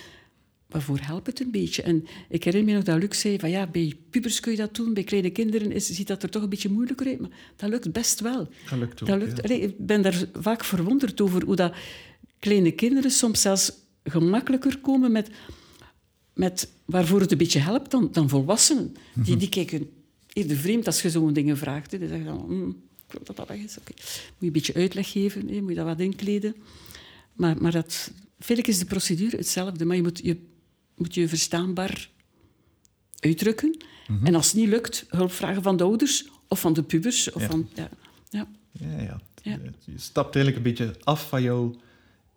waarvoor helpt het een beetje? En ik herinner me nog dat Luc zei van ja, bij pubers kun je dat doen, bij kleine kinderen is, ziet dat er toch een beetje moeilijker uit, maar dat lukt best wel. Dat lukt ook, dat lukt, ja. allee, ik ben daar vaak verwonderd over hoe dat kleine kinderen soms zelfs gemakkelijker komen met, met waarvoor het een beetje helpt dan, dan volwassenen. Die, die kijken eerder vreemd als je zo'n dingen vraagt. Hè. Die zeggen dan, hm, ik wil dat dat weg is. Moet je een beetje uitleg geven, hè. moet je dat wat inkleden. Maar, maar dat, is de procedure hetzelfde, maar je moet je, moet je verstaanbaar uitdrukken. Mhm. En als het niet lukt, hulp vragen van de ouders of van de pubers. Of Ja. van, ja, ja. Ja, ja. Ja. Je stapt eigenlijk een beetje af van jouw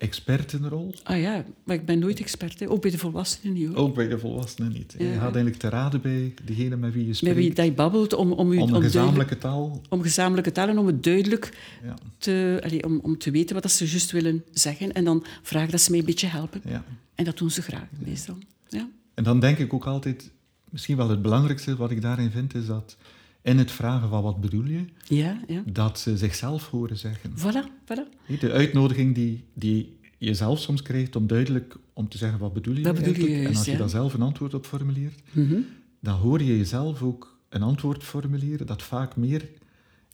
expertenrol. Ah ja, maar ik ben nooit expert, hè. ook bij de volwassenen niet. Hoor. Ook bij de volwassenen niet. Je Ja. gaat eigenlijk te raden bij degene met wie je Met spreekt. wie dat je babbelt, om, om, u, om een duidelijk- gezamenlijke taal. om gezamenlijke taal en om het duidelijk Ja, te, allee, om, om te weten wat dat ze juist willen zeggen. En dan vragen dat ze mij een beetje helpen. ja. En dat doen ze graag, meestal. Ja. En dan denk ik ook altijd, misschien wel het belangrijkste wat ik daarin vind, is dat in het vragen van wat bedoel je, Ja, ja. dat ze zichzelf horen zeggen. Voilà, voilà. De uitnodiging die, die je zelf soms krijgt om duidelijk om te zeggen wat bedoel je bedoel en als je ja. daar zelf een antwoord op formuleert, Mhm. dan hoor je jezelf ook een antwoord formuleren dat vaak meer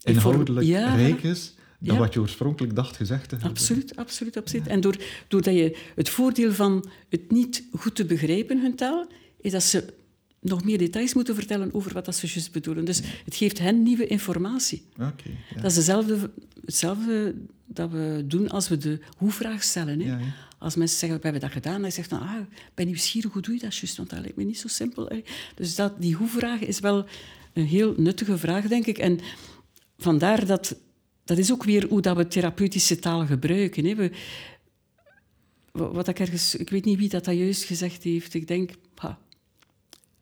inhoudelijk Ja, rijk is dan Ja. wat je oorspronkelijk dacht gezegd te hebben. Absoluut, absoluut, absoluut. En door, doordat je het voordeel van het niet goed te begrijpen, hun taal, is dat ze nog meer details moeten vertellen over wat dat ze juist bedoelen. Dus het geeft hen nieuwe informatie. Oké, ja. Dat is dezelfde, hetzelfde dat we doen als we de hoe-vraag stellen. Hè? Ja, ja. Als mensen zeggen, we hebben dat gedaan, dan zegt dan, ah, ben nieuwsgierig, hoe doe je dat juist? Want dat lijkt me niet zo simpel. hè. Dus dat, die hoe-vraag is wel een heel nuttige vraag, denk ik. En vandaar dat... Dat is ook weer hoe dat we therapeutische taal gebruiken. Hè. We, wa- wat ik ergens... Ik weet niet wie dat, dat juist gezegd heeft. Ik denk... ha,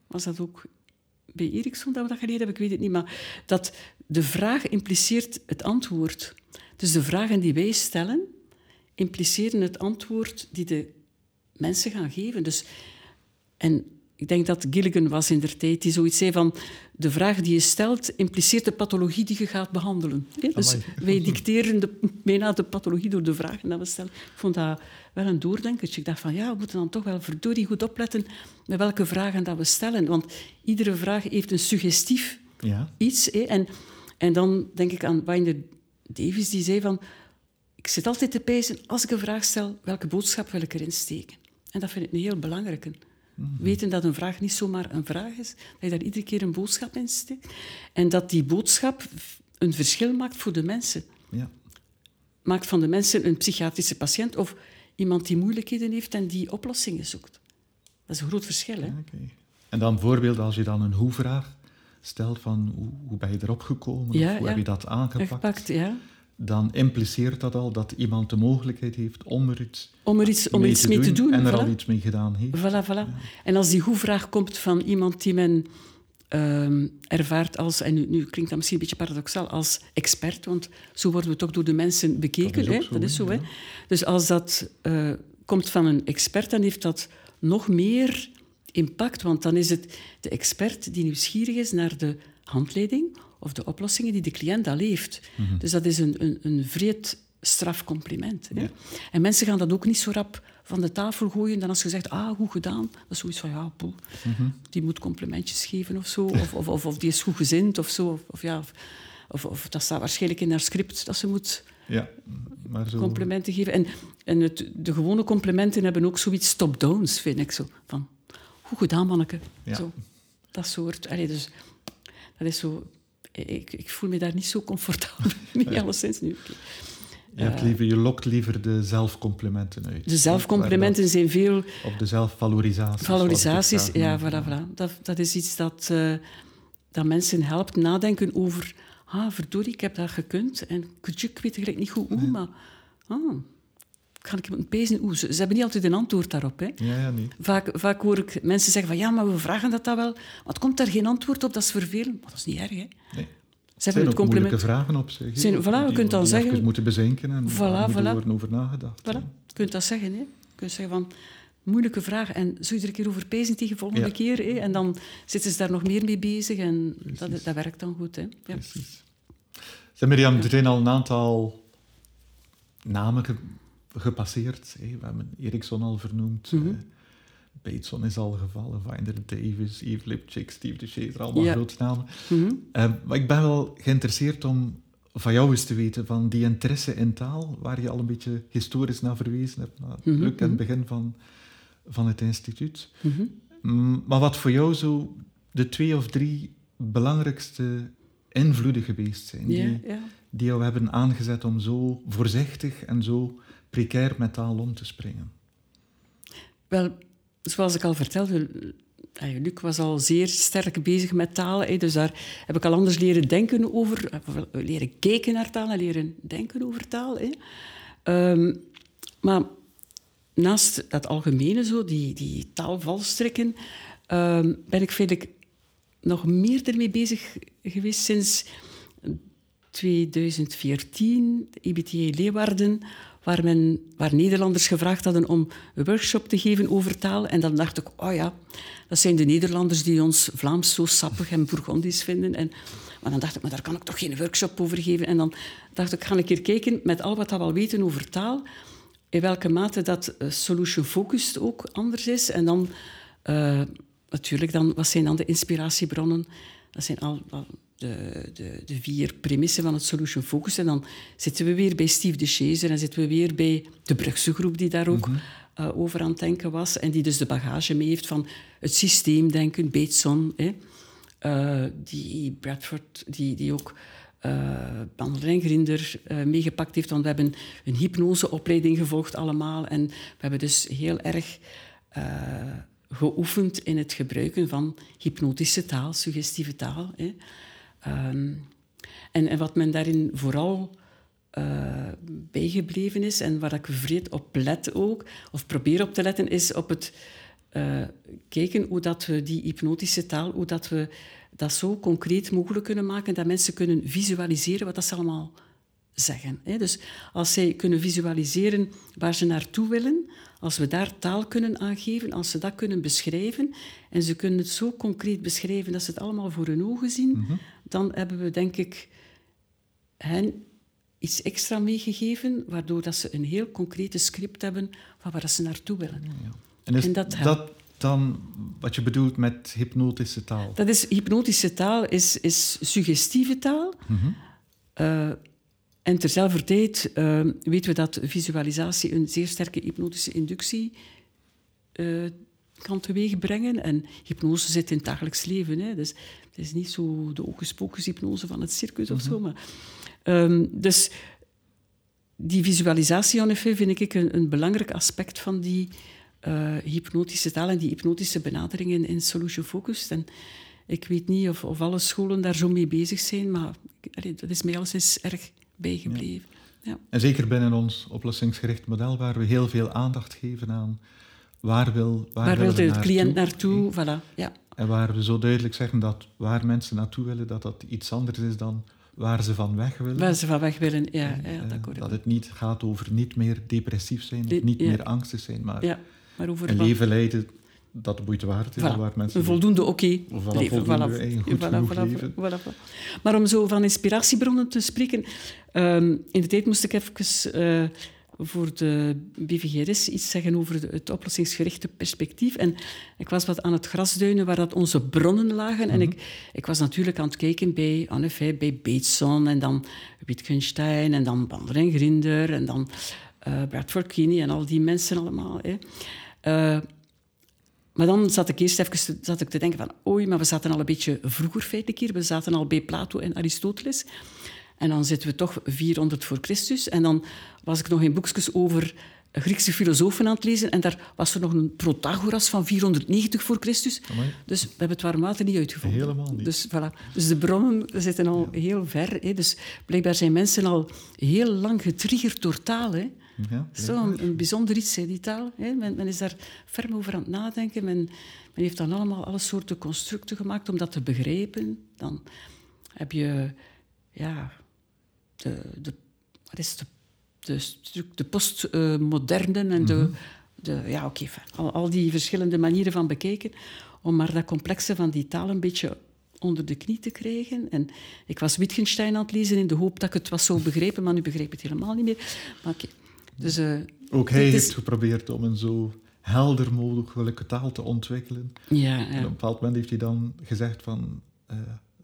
was dat ook bij Eriksson dat we dat geleerd hebben? Ik weet het niet. Maar dat de vraag impliceert het antwoord. Dus de vragen die wij stellen, impliceren het antwoord die de mensen gaan geven. Dus, en ik denk dat Gilligan was in der tijd die zoiets zei van de vraag die je stelt impliceert de pathologie die je gaat behandelen. Dus wij dicteren de, bijna de pathologie door de vragen die we stellen. Ik vond dat wel een doordenkertje. Ik dacht van ja, we moeten dan toch wel verdorie goed opletten met welke vragen dat we stellen. Want iedere vraag heeft een suggestief Ja, iets. Hè? En, en dan denk ik aan Binder Davis, die zei van... Ik zit altijd te pijzen, als ik een vraag stel, welke boodschap wil ik erin steken? En dat vind ik een heel belangrijke. Weten dat een vraag niet zomaar een vraag is, dat je daar iedere keer een boodschap in steekt. En dat die boodschap een verschil maakt voor de mensen. ja. Maakt van de mensen een psychiatrische patiënt of iemand die moeilijkheden heeft en die oplossingen zoekt. Dat is een groot verschil, hè? En dan bijvoorbeeld als je dan een hoe-vraag stelt van hoe, hoe ben je erop gekomen Ja, of hoe heb je dat aangepakt, Gepakt, ja. Dan impliceert dat al dat iemand de mogelijkheid heeft om er iets, Om er iets, om iets mee te doen. en er voilà. al iets mee gedaan heeft. Voilà, voilà. En als die hoe-vraag komt van iemand die men ehm, ervaart als, en nu, nu klinkt dat misschien een beetje paradoxaal, als expert, want zo worden we toch door de mensen bekeken. Dat is hè? zo, dat is zo, hè? ja. Dus als dat eh, komt van een expert, dan heeft dat nog meer impact, want dan is het de expert die nieuwsgierig is naar de handleiding of de oplossingen die de cliënt al heeft. Dus dat is een, een, een vreed strafcompliment. Hè? En mensen gaan dat ook niet zo rap van de tafel gooien dan als je zegt, ah, goed gedaan. Dat is zoiets van, ja, poel, die moet complimentjes geven of zo. Of, of, of, of die is goed gezind of zo. Of, of ja, of, of, dat staat waarschijnlijk in haar script dat ze moet ja, maar zo... complimenten geven. En, en het, de gewone complimenten hebben ook zoiets top-downs, vind ik zo. Van, goed gedaan, manneke. Ja. Zo, dat soort. Allee, dus, dat is zo... Ik, ik voel me daar niet zo comfortabel mee, alleszins nu. Je, hebt liever, je lokt liever de zelfcomplimenten uit. De zelfcomplimenten zijn veel... Of de zelfvalorisaties. Valorisaties, ja, voilà, voilà. Dat, dat is iets dat, uh, dat mensen helpt nadenken over... Ah, verdorie, ik heb dat gekund. En ik weet eigenlijk niet goed hoe, nee. maar... Ah, kan ik een pezen hoe? Ze, ze, hebben niet altijd een antwoord daarop. Hè. Ja, ja, niet. Vaak, vaak hoor ik mensen zeggen van ja, maar we vragen dat, dat wel. Het komt daar geen antwoord op, dat is vervelend. Maar dat is niet erg, hè. Nee. Ze hebben het compliment... moeilijke vragen op zich. Zijn, voilà, je kunt dan zeggen... Je moeten bezinken en voilà, voilà. worden over nagedacht. Voilà. Je kunt dat zeggen. Hè. Je kunt zeggen van... Moeilijke vragen. En zo iedere keer over pezen tegen de volgende Ja. keer. Hè. En dan zitten ze daar nog meer mee bezig. En dat, dat werkt dan goed. Hè. Ja. Precies. Zeg, Mirjam, er zijn al een aantal namen gepasseerd. Hè. We hebben Ericsson al vernoemd. Mhm. eh, Bateson is al gevallen. Vinder Davis, Yves Lipchik, Steve de Chaser. Allemaal Ja. grote namen. Mhm. Eh, maar ik ben wel geïnteresseerd om van jou eens te weten van die interesse in taal, waar je al een beetje historisch naar verwezen hebt, naar Mhm, Luc, aan het mhm. begin van, van het instituut. Mhm. Mm, Maar wat voor jou zo de twee of drie belangrijkste invloeden geweest zijn, Ja, die, ja. die jou hebben aangezet om zo voorzichtig en zo precair met taal om te springen? Wel, zoals ik al vertelde, eh, Luc was al zeer sterk bezig met taal. hè, Dus daar heb ik al anders leren denken over, eh, wel, leren kijken naar taal en leren denken over taal. Ehm, maar naast dat algemene, zo, die, die taalvalstrikken, ehm, ben ik feitelijk nog meer ermee bezig geweest sinds 2014, IBTA Leeuwarden, waar, men, waar Nederlanders gevraagd hadden om een workshop te geven over taal. En dan dacht ik, oh ja, dat zijn de Nederlanders die ons Vlaams zo sappig en Bourgondisch vinden. En, maar dan dacht ik, maar daar kan ik toch geen workshop over geven. En dan dacht ik, ga een keer kijken met al wat we al weten over taal, in welke mate dat eh, solution-focused ook anders is. En dan, eh, natuurlijk, dan, wat zijn dan de inspiratiebronnen? Dat zijn al de, de, de vier premissen van het solution focus. En dan zitten we weer bij Steve de Chazer en zitten we weer bij de Brugse groep die daar ook eh, over aan het denken was. En die dus de bagage mee heeft van het systeemdenken, Bateson, hè, eh, die Bradford, die, die ook uh, en Grinder eh, meegepakt heeft. Want we hebben een hypnoseopleiding gevolgd allemaal. En we hebben dus heel erg eh, geoefend in het gebruiken van hypnotische taal, suggestieve taal. Hè. Ehm, en, en wat men daarin vooral eh, bijgebleven is en waar ik vreed op let ook, of probeer op te letten, is op het eh, kijken hoe dat we die hypnotische taal, hoe dat we dat zo concreet mogelijk kunnen maken, dat mensen kunnen visualiseren wat dat ze allemaal zeggen. Hè. Dus als zij kunnen visualiseren waar ze naartoe willen, als we daar taal kunnen aangeven, als ze dat kunnen beschrijven, en ze kunnen het zo concreet beschrijven dat ze het allemaal voor hun ogen zien, Mhm. dan hebben we, denk ik, hen iets extra meegegeven, waardoor dat ze een heel concrete script hebben van waar ze naartoe willen. En is En dat dat, dan wat je bedoelt met hypnotische taal? Dat is, hypnotische taal is, is suggestieve taal. Mhm. Eh, en terzelfde tijd eh, weten we dat visualisatie een zeer sterke hypnotische inductie eh, kan teweegbrengen. En hypnose zit in het dagelijks leven. Hè. Dus het is niet zo de hocus-pocus hypnose van het circus of zo. Maar, ehm, dus die visualisatie en effet vind ik een, een belangrijk aspect van die eh, hypnotische taal en die hypnotische benaderingen in Solution Focus. En ik weet niet of, of alle scholen daar zo mee bezig zijn, maar allee, dat is mij alleszins erg bijgebleven. Ja. En zeker binnen ons oplossingsgericht model, waar we heel veel aandacht geven aan waar wil waar, Waar wil de cliënt naartoe? Voilà. Ja. En waar we zo duidelijk zeggen dat waar mensen naartoe willen, dat dat iets anders is dan waar ze van weg willen. Waar ze van weg willen. Ja, ja, Eh, dat akkoord. dat het niet gaat over niet meer depressief zijn, of niet ja. meer angstig zijn, maar Ja, maar over een leven leiden dat de moeite waard is. Voilà. Waar mensen Een voldoende oké leven. voldoende goed. Maar om zo van inspiratiebronnen te spreken... ehm, in de tijd moest ik even eh, voor de BVGRS iets zeggen over het oplossingsgerichte perspectief. En ik was wat aan het grasduinen waar dat onze bronnen lagen. En ik, ik was natuurlijk aan het kijken bij, effet, bij Bateson en dan Wittgenstein en dan Bander en Grinder en dan eh, Bradford Kinney en al die mensen allemaal. Hè. Eh, maar dan zat ik eerst even te, zat ik te denken van... Oei, maar we zaten al een beetje vroeger feitelijk hier. We zaten al bij Plato en Aristoteles. En dan zitten we toch 400 voor Christus. En dan was ik nog in boekjes over Griekse filosofen aan het lezen. En daar was er nog een Protagoras van 490 voor Christus. Amai. Dus we hebben het warm water niet uitgevonden. Helemaal niet. Dus, voilà. dus de bronnen zitten al heel ver. Hè. Dus blijkbaar zijn mensen al heel lang getriggerd door taal. Hè. Ja, Zo een, bijzonder iets, hè, die taal. Hè. Men, men is daar ferm over aan het nadenken. Men, men heeft dan allemaal alle soorten constructen gemaakt om dat te begrijpen. Dan heb je ja, de, de, wat is de, de, de postmoderne en de, de... Ja, oké, al, al die verschillende manieren van bekijken. Om maar dat complexe van die taal een beetje onder de knie te krijgen. En ik was Wittgenstein aan het lezen in de hoop dat ik het was zo begrepen, maar nu begreep ik het helemaal niet meer. Maar oké. Dus, eh, Ook hij is- heeft geprobeerd om een zo helder mogelijke taal te ontwikkelen. Ja, En op een bepaald moment heeft hij dan gezegd van... eh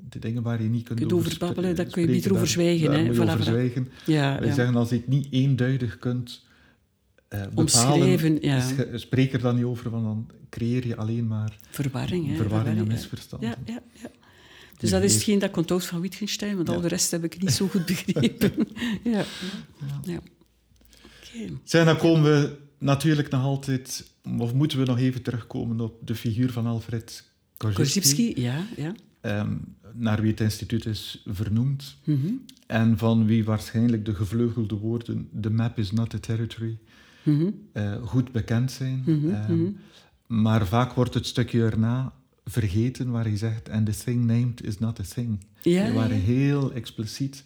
de dingen waar je niet kunt, Kunt over daar kun je beter over zwijgen, Daar hè. moet je zwijgen. ja, Wij ja. zeggen, als je het niet eenduidig kunt eh bepalen, Omschrijven, ja. spreek er dan niet over, want dan creëer je alleen maar Verwarring, hè. verwarring en misverstanden. Ja, ja, ja. Dus dat is hetgeen dat ik onthoud van Wittgenstein, want al de rest heb ik niet zo goed begrepen. ja. Zeg, dan komen we natuurlijk nog altijd... Of moeten we nog even terugkomen op de figuur van Alfred Korzybski, ja, ja. ehm, naar wie het instituut is vernoemd. Mhm, En van wie waarschijnlijk de gevleugelde woorden The map is not a territory mhm, eh, goed bekend zijn. mhm, Ehm. Maar vaak wordt het stukje erna vergeten waar hij zegt and the thing named is not a thing. Ja, waar hij ja. heel expliciet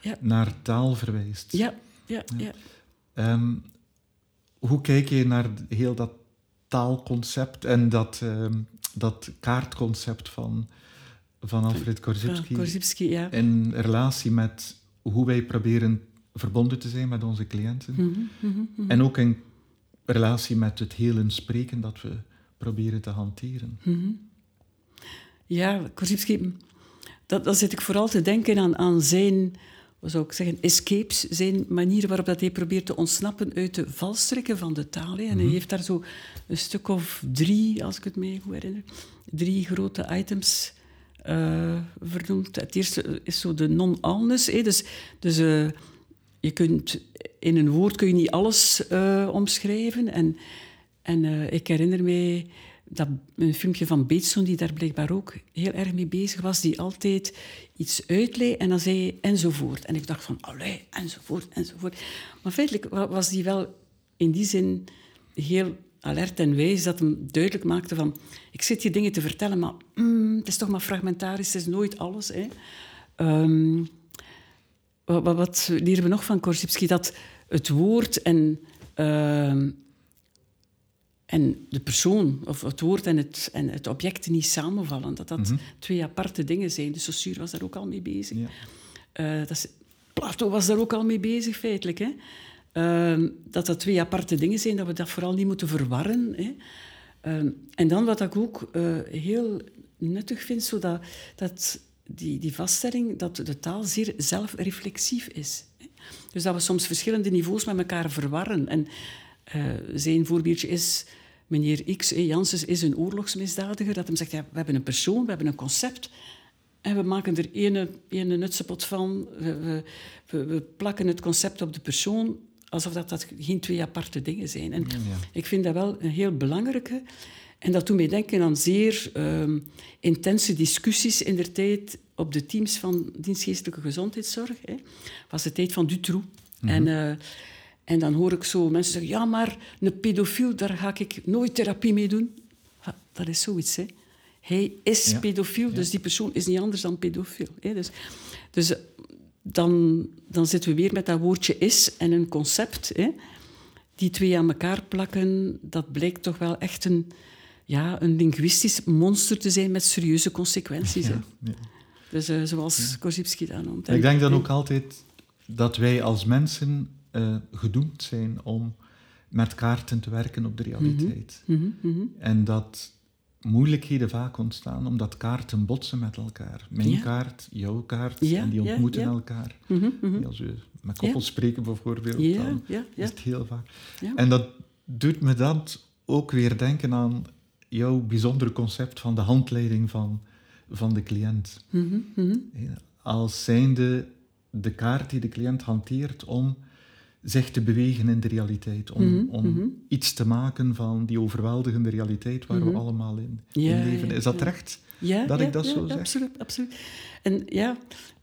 Ja. naar taal verwijst. Ja, ja, ja. Ehm, hoe kijk je naar heel dat taalconcept en dat, ehm, dat kaartconcept van, van Alfred Korzybski Ja, Korzybski, ja. in relatie met hoe wij proberen verbonden te zijn met onze cliënten Mhm, mhm, mhm. en ook in relatie met het hele spreken dat we proberen te hanteren. Ja, Korzybski, dat, dan zit ik vooral te denken aan, aan zijn, zou ik zeggen, escapes, zijn manier waarop dat hij probeert te ontsnappen uit de valstrikken van de taal. hè. En hij heeft daar zo een stuk of drie, als ik het me goed herinner, drie grote items eh, vernoemd. Het eerste is zo de non-alness. Dus, dus eh, je kunt, in een woord kun je niet alles eh, omschrijven. En, en ik herinner mij dat een filmpje van Bateson, die daar blijkbaar ook heel erg mee bezig was, die altijd iets uitlei en dan zei hij enzovoort. En ik dacht van, allee, enzovoort, enzovoort. Maar feitelijk wa- was die wel in die zin heel alert en wijs, dat hem duidelijk maakte van, ik zit hier dingen te vertellen, maar mm, het is toch maar fragmentarisch, het is nooit alles. Hè. Ehm, wat, leren we nog van Korzybski? Dat het woord en, ehm, en de persoon, of het woord en het, en het object niet samenvallen. Dat dat twee aparte dingen zijn. De Saussure was daar ook al mee bezig. Ja. Eh, dat is, Plato was daar ook al mee bezig, feitelijk. Hè? Ehm, dat dat twee aparte dingen zijn, dat we dat vooral niet moeten verwarren. Hè? Ehm, en dan wat ik ook eh, heel nuttig vind, zodat, dat die, die vaststelling dat de taal zeer zelfreflexief is. Hè? Dus dat we soms verschillende niveaus met elkaar verwarren. En eh, zijn voorbeeldje is... Meneer X, eh, Janssens, is een oorlogsmisdadiger. Dat hem zegt, ja, we hebben een persoon, we hebben een concept... En we maken er ene, ene nutsepot van. We, we, we, plakken het concept op de persoon, alsof dat, dat geen twee aparte dingen zijn. En ik vind dat wel een heel belangrijke. En dat doet mij denken aan zeer ehm, intense discussies in de tijd op de teams van dienstgeestelijke gezondheidszorg. Hè. was de tijd van Dutroux. En, eh, en dan hoor ik zo mensen zeggen, ja, maar een pedofiel, daar ga ik nooit therapie mee doen. Ja, dat is zoiets, hè. Hij is Ja. pedofiel, dus die persoon is niet anders dan pedofiel. Hè. Dus, dus eh, dan, dan zitten we weer met dat woordje is en een concept. Hè. Die twee aan elkaar plakken, dat blijkt toch wel echt een ja, een linguistisch monster te zijn met serieuze consequenties. Ja, ja. Dus eh, zoals Korzybski dat noemt. Ik denk dan ook altijd dat wij als mensen eh, gedoemd zijn om met kaarten te werken op de realiteit. Mhm, mhm. En dat moeilijkheden vaak ontstaan omdat kaarten botsen met elkaar. Mijn Ja. kaart, jouw kaart, Ja, en die ontmoeten ja. elkaar. Mhm, mhm. Als we met koppels spreken bijvoorbeeld, dan is het heel vaak. Ja. En dat doet me dat ook weer denken aan jouw bijzondere concept van de handleiding van, van de cliënt. Mhm, mhm. Als zijnde de kaart die de cliënt hanteert om zich te bewegen in de realiteit. Om, Mhm, om mhm. iets te maken van die overweldigende realiteit waar we Mhm. allemaal in, Ja, in leven. Is dat? Ja, dat ik dat zo zeg? Absoluut, absoluut. En ja,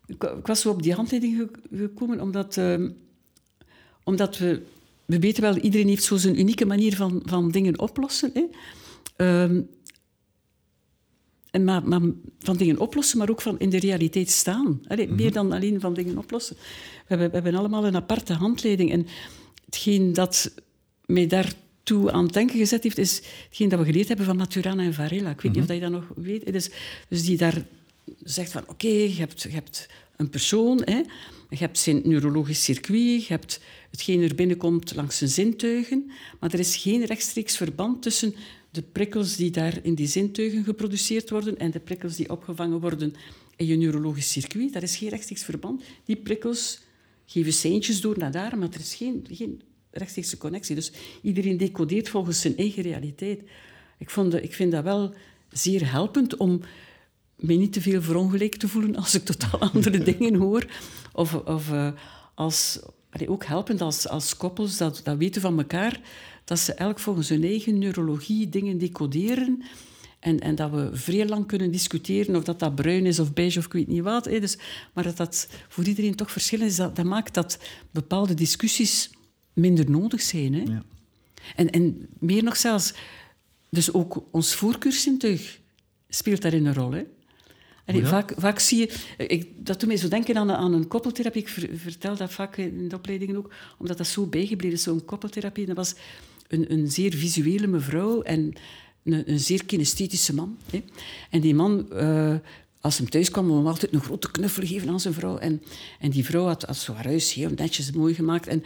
ik, ik was zo op die handleiding ge- gekomen omdat, ehm, omdat we... We weten wel, iedereen heeft zo zijn unieke manier van, van dingen oplossen. Hè. Ehm, en maar, maar van dingen oplossen, maar ook van in de realiteit staan. Allee, Meer dan alleen van dingen oplossen. We hebben, we hebben allemaal een aparte handleiding. En hetgeen dat mij daartoe aan het denken gezet heeft, is hetgeen dat we geleerd hebben van Maturana en Varela. Ik weet niet of dat je dat nog weet. Dus, dus die daar zegt van, oké, je, hebt, je hebt een persoon, hè, je hebt zijn neurologisch circuit, je hebt hetgeen er binnenkomt langs zijn zintuigen, maar er is geen rechtstreeks verband tussen de prikkels die daar in die zintuigen geproduceerd worden en de prikkels die opgevangen worden in je neurologisch circuit. Daar is geen rechtstreeks verband. Die prikkels geven seintjes door naar daar, maar er is geen, geen rechtstreekse connectie. Dus iedereen decodeert volgens zijn eigen realiteit. Ik, vond, ik vind dat wel zeer helpend om me niet te veel verongelijkt te voelen als ik totaal andere dingen hoor. Of, of eh, als, allee, ook helpend als, als koppels dat, dat weten van elkaar, dat ze elk volgens hun eigen neurologie dingen decoderen. En, en dat we vrij lang kunnen discussiëren of dat, dat bruin is of beige of ik weet niet wat. Hè. Dus, maar dat dat voor iedereen toch verschillend is, dat, dat maakt dat bepaalde discussies minder nodig zijn. Hè. Ja. En, en meer nog zelfs, dus ook ons voorkeurszintuig speelt daarin een rol. Hè? Allee, ja? vaak, vaak zie je... Ik, dat doet mij zo denken aan, aan een koppeltherapie. Ik ver- vertel dat vaak in de opleidingen ook, omdat dat zo bijgebleven is, zo'n koppeltherapie. Dat was een, een zeer visuele mevrouw en een, een zeer kinesthetische man. Hè? En die man... eh, als hij thuis kwam, altijd een grote knuffel geven aan zijn vrouw. En, en die vrouw had, had zo haar huis heel netjes mooi gemaakt. En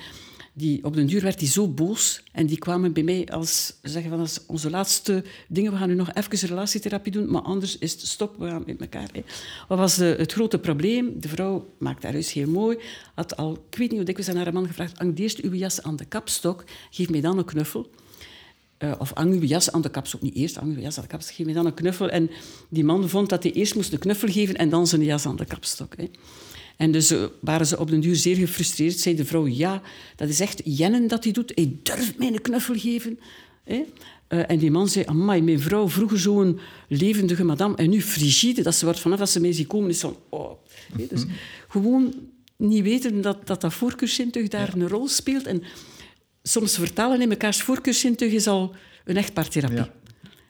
die, op den duur werd hij zo boos. En die kwamen bij mij als zeggen van, als onze laatste dingen, we gaan nu nog even relatietherapie doen, maar anders is het stop, we gaan met elkaar. Hè. Wat was de, het grote probleem? De vrouw maakte haar huis heel mooi, had al, ik weet niet hoe dikwijls aan haar man gevraagd, hang eerst uw jas aan de kapstok, geef mij dan een knuffel. Eh, of hang uw jas aan de kapstok. Niet eerst hang uw jas aan de kapstok, geef mij dan een knuffel. En die man vond dat hij eerst moest een knuffel geven en dan zijn jas aan de kapstok. Hè. En dus eh, waren ze op den duur zeer gefrustreerd. Zei de vrouw, ja, dat is echt jennen dat hij doet. Hij durft mij een knuffel geven. Hè. Eh, en die man zei, amai, mijn vrouw vroeger zo'n levendige madame en nu frigide, dat ze wordt vanaf dat ze mee ziet komen, is van, oh. Hè, Dus gewoon niet weten dat dat, dat voorkeurszintuig daar een rol speelt. En soms vertalen in mekaars voorkeurszintuig is al een echtpaartherapie. Ja.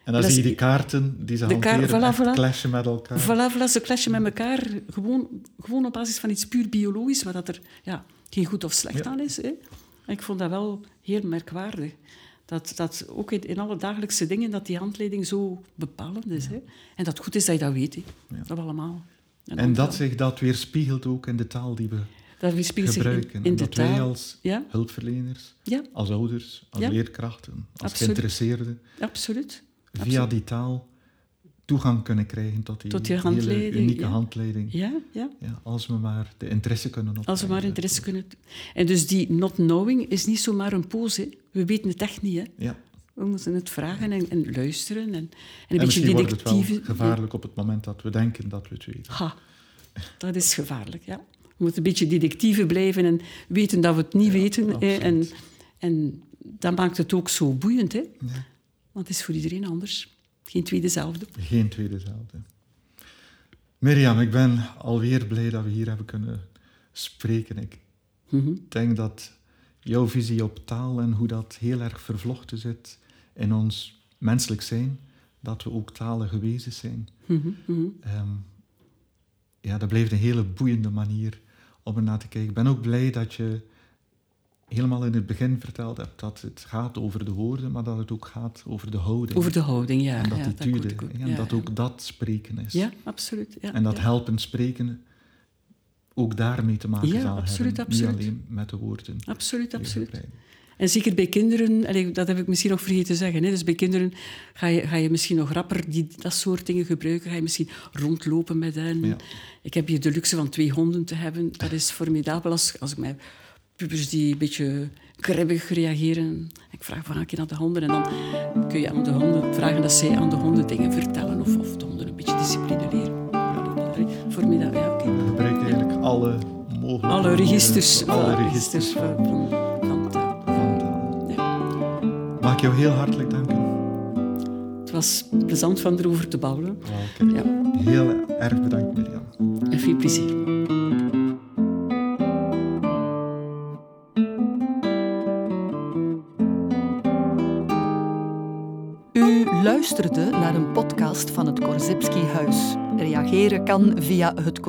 En dan zie je die kaarten die ze de kaart- hanteren, voilà. clashen met elkaar. Voilà, voilà, ze clashen met elkaar. Gewoon, gewoon op basis van iets puur biologisch, waar dat er ja, geen goed of slecht Ja. aan is. Hè. En ik vond dat wel heel merkwaardig. Dat, dat ook in, in alle dagelijkse dingen, dat die handleiding zo bepalend is. Hè. En dat het goed is dat je dat weet. Hè. Dat allemaal. En dat zich dat weerspiegelt ook in de taal die we dat weerspiegelt zich in, gebruiken. in En de dat wij taal. als Ja, hulpverleners, als ouders, als leerkrachten, als Absoluut. geïnteresseerden, absoluut. Via die taal toegang kunnen krijgen tot die, Tot die hele unieke ja. handleiding. Ja, ja. Ja, als we maar de interesse kunnen opbrengen. Als we maar interesse kunnen... En dus die not knowing is niet zomaar een pose. hè. We weten het echt niet. Hè. Ja. We moeten het vragen en, en luisteren. En, en een En beetje misschien wordt het wel detectieve... gevaarlijk op het moment dat we denken dat we het weten. Ha, dat is gevaarlijk, ja. We moeten een beetje detectieve blijven en weten dat we het niet weten. hè. absoluut. En, en dat maakt het ook zo boeiend, hè. Want het is voor iedereen anders. Geen twee dezelfde. Geen tweede zelfde. Mirjam, ik ben alweer blij dat we hier hebben kunnen spreken. Ik Mhm. denk dat jouw visie op taal en hoe dat heel erg vervlochten zit in ons menselijk zijn, dat we ook talige wezens zijn. Mhm, mhm. Ehm, ja, dat blijft een hele boeiende manier om er naar te kijken. Ik ben ook blij dat je helemaal in het begin verteld hebt, dat het gaat over de woorden, maar dat het ook gaat over de houding. Over de houding, ja. En ja, dat, en dat ook dat spreken is. Ja, absoluut. Ja, en dat helpen spreken ook daarmee te maken zal absoluut, hebben. absoluut. Niet alleen met de woorden. Absoluut, absoluut. En zeker bij kinderen, dat heb ik misschien nog vergeten te zeggen. Hè. Dus bij kinderen ga je, ga je misschien nog rapper die, dat soort dingen gebruiken. Ga je misschien rondlopen met hen. Ik heb hier de luxe van twee honden te hebben. Dat is formidabel als, als ik met pubers die een beetje kribbig reageren. Ik vraag een keer aan de honden en dan kun je aan de honden vragen dat zij aan de honden dingen vertellen of, of de honden een beetje discipline leren. Allee, Formidabel, ja, oké. Je gebruikt eigenlijk alle mogelijke... Alle registers, Alle alle registers van, van, van taal. van taal. Ja. Mag ik jou heel hartelijk danken? Het was plezant van erover te babbelen. Oh, kijk. Ja, Heel erg bedankt, Mirjam. en veel plezier. Luisterde naar een podcast van het Korzybski Huis. Reageren kan via het.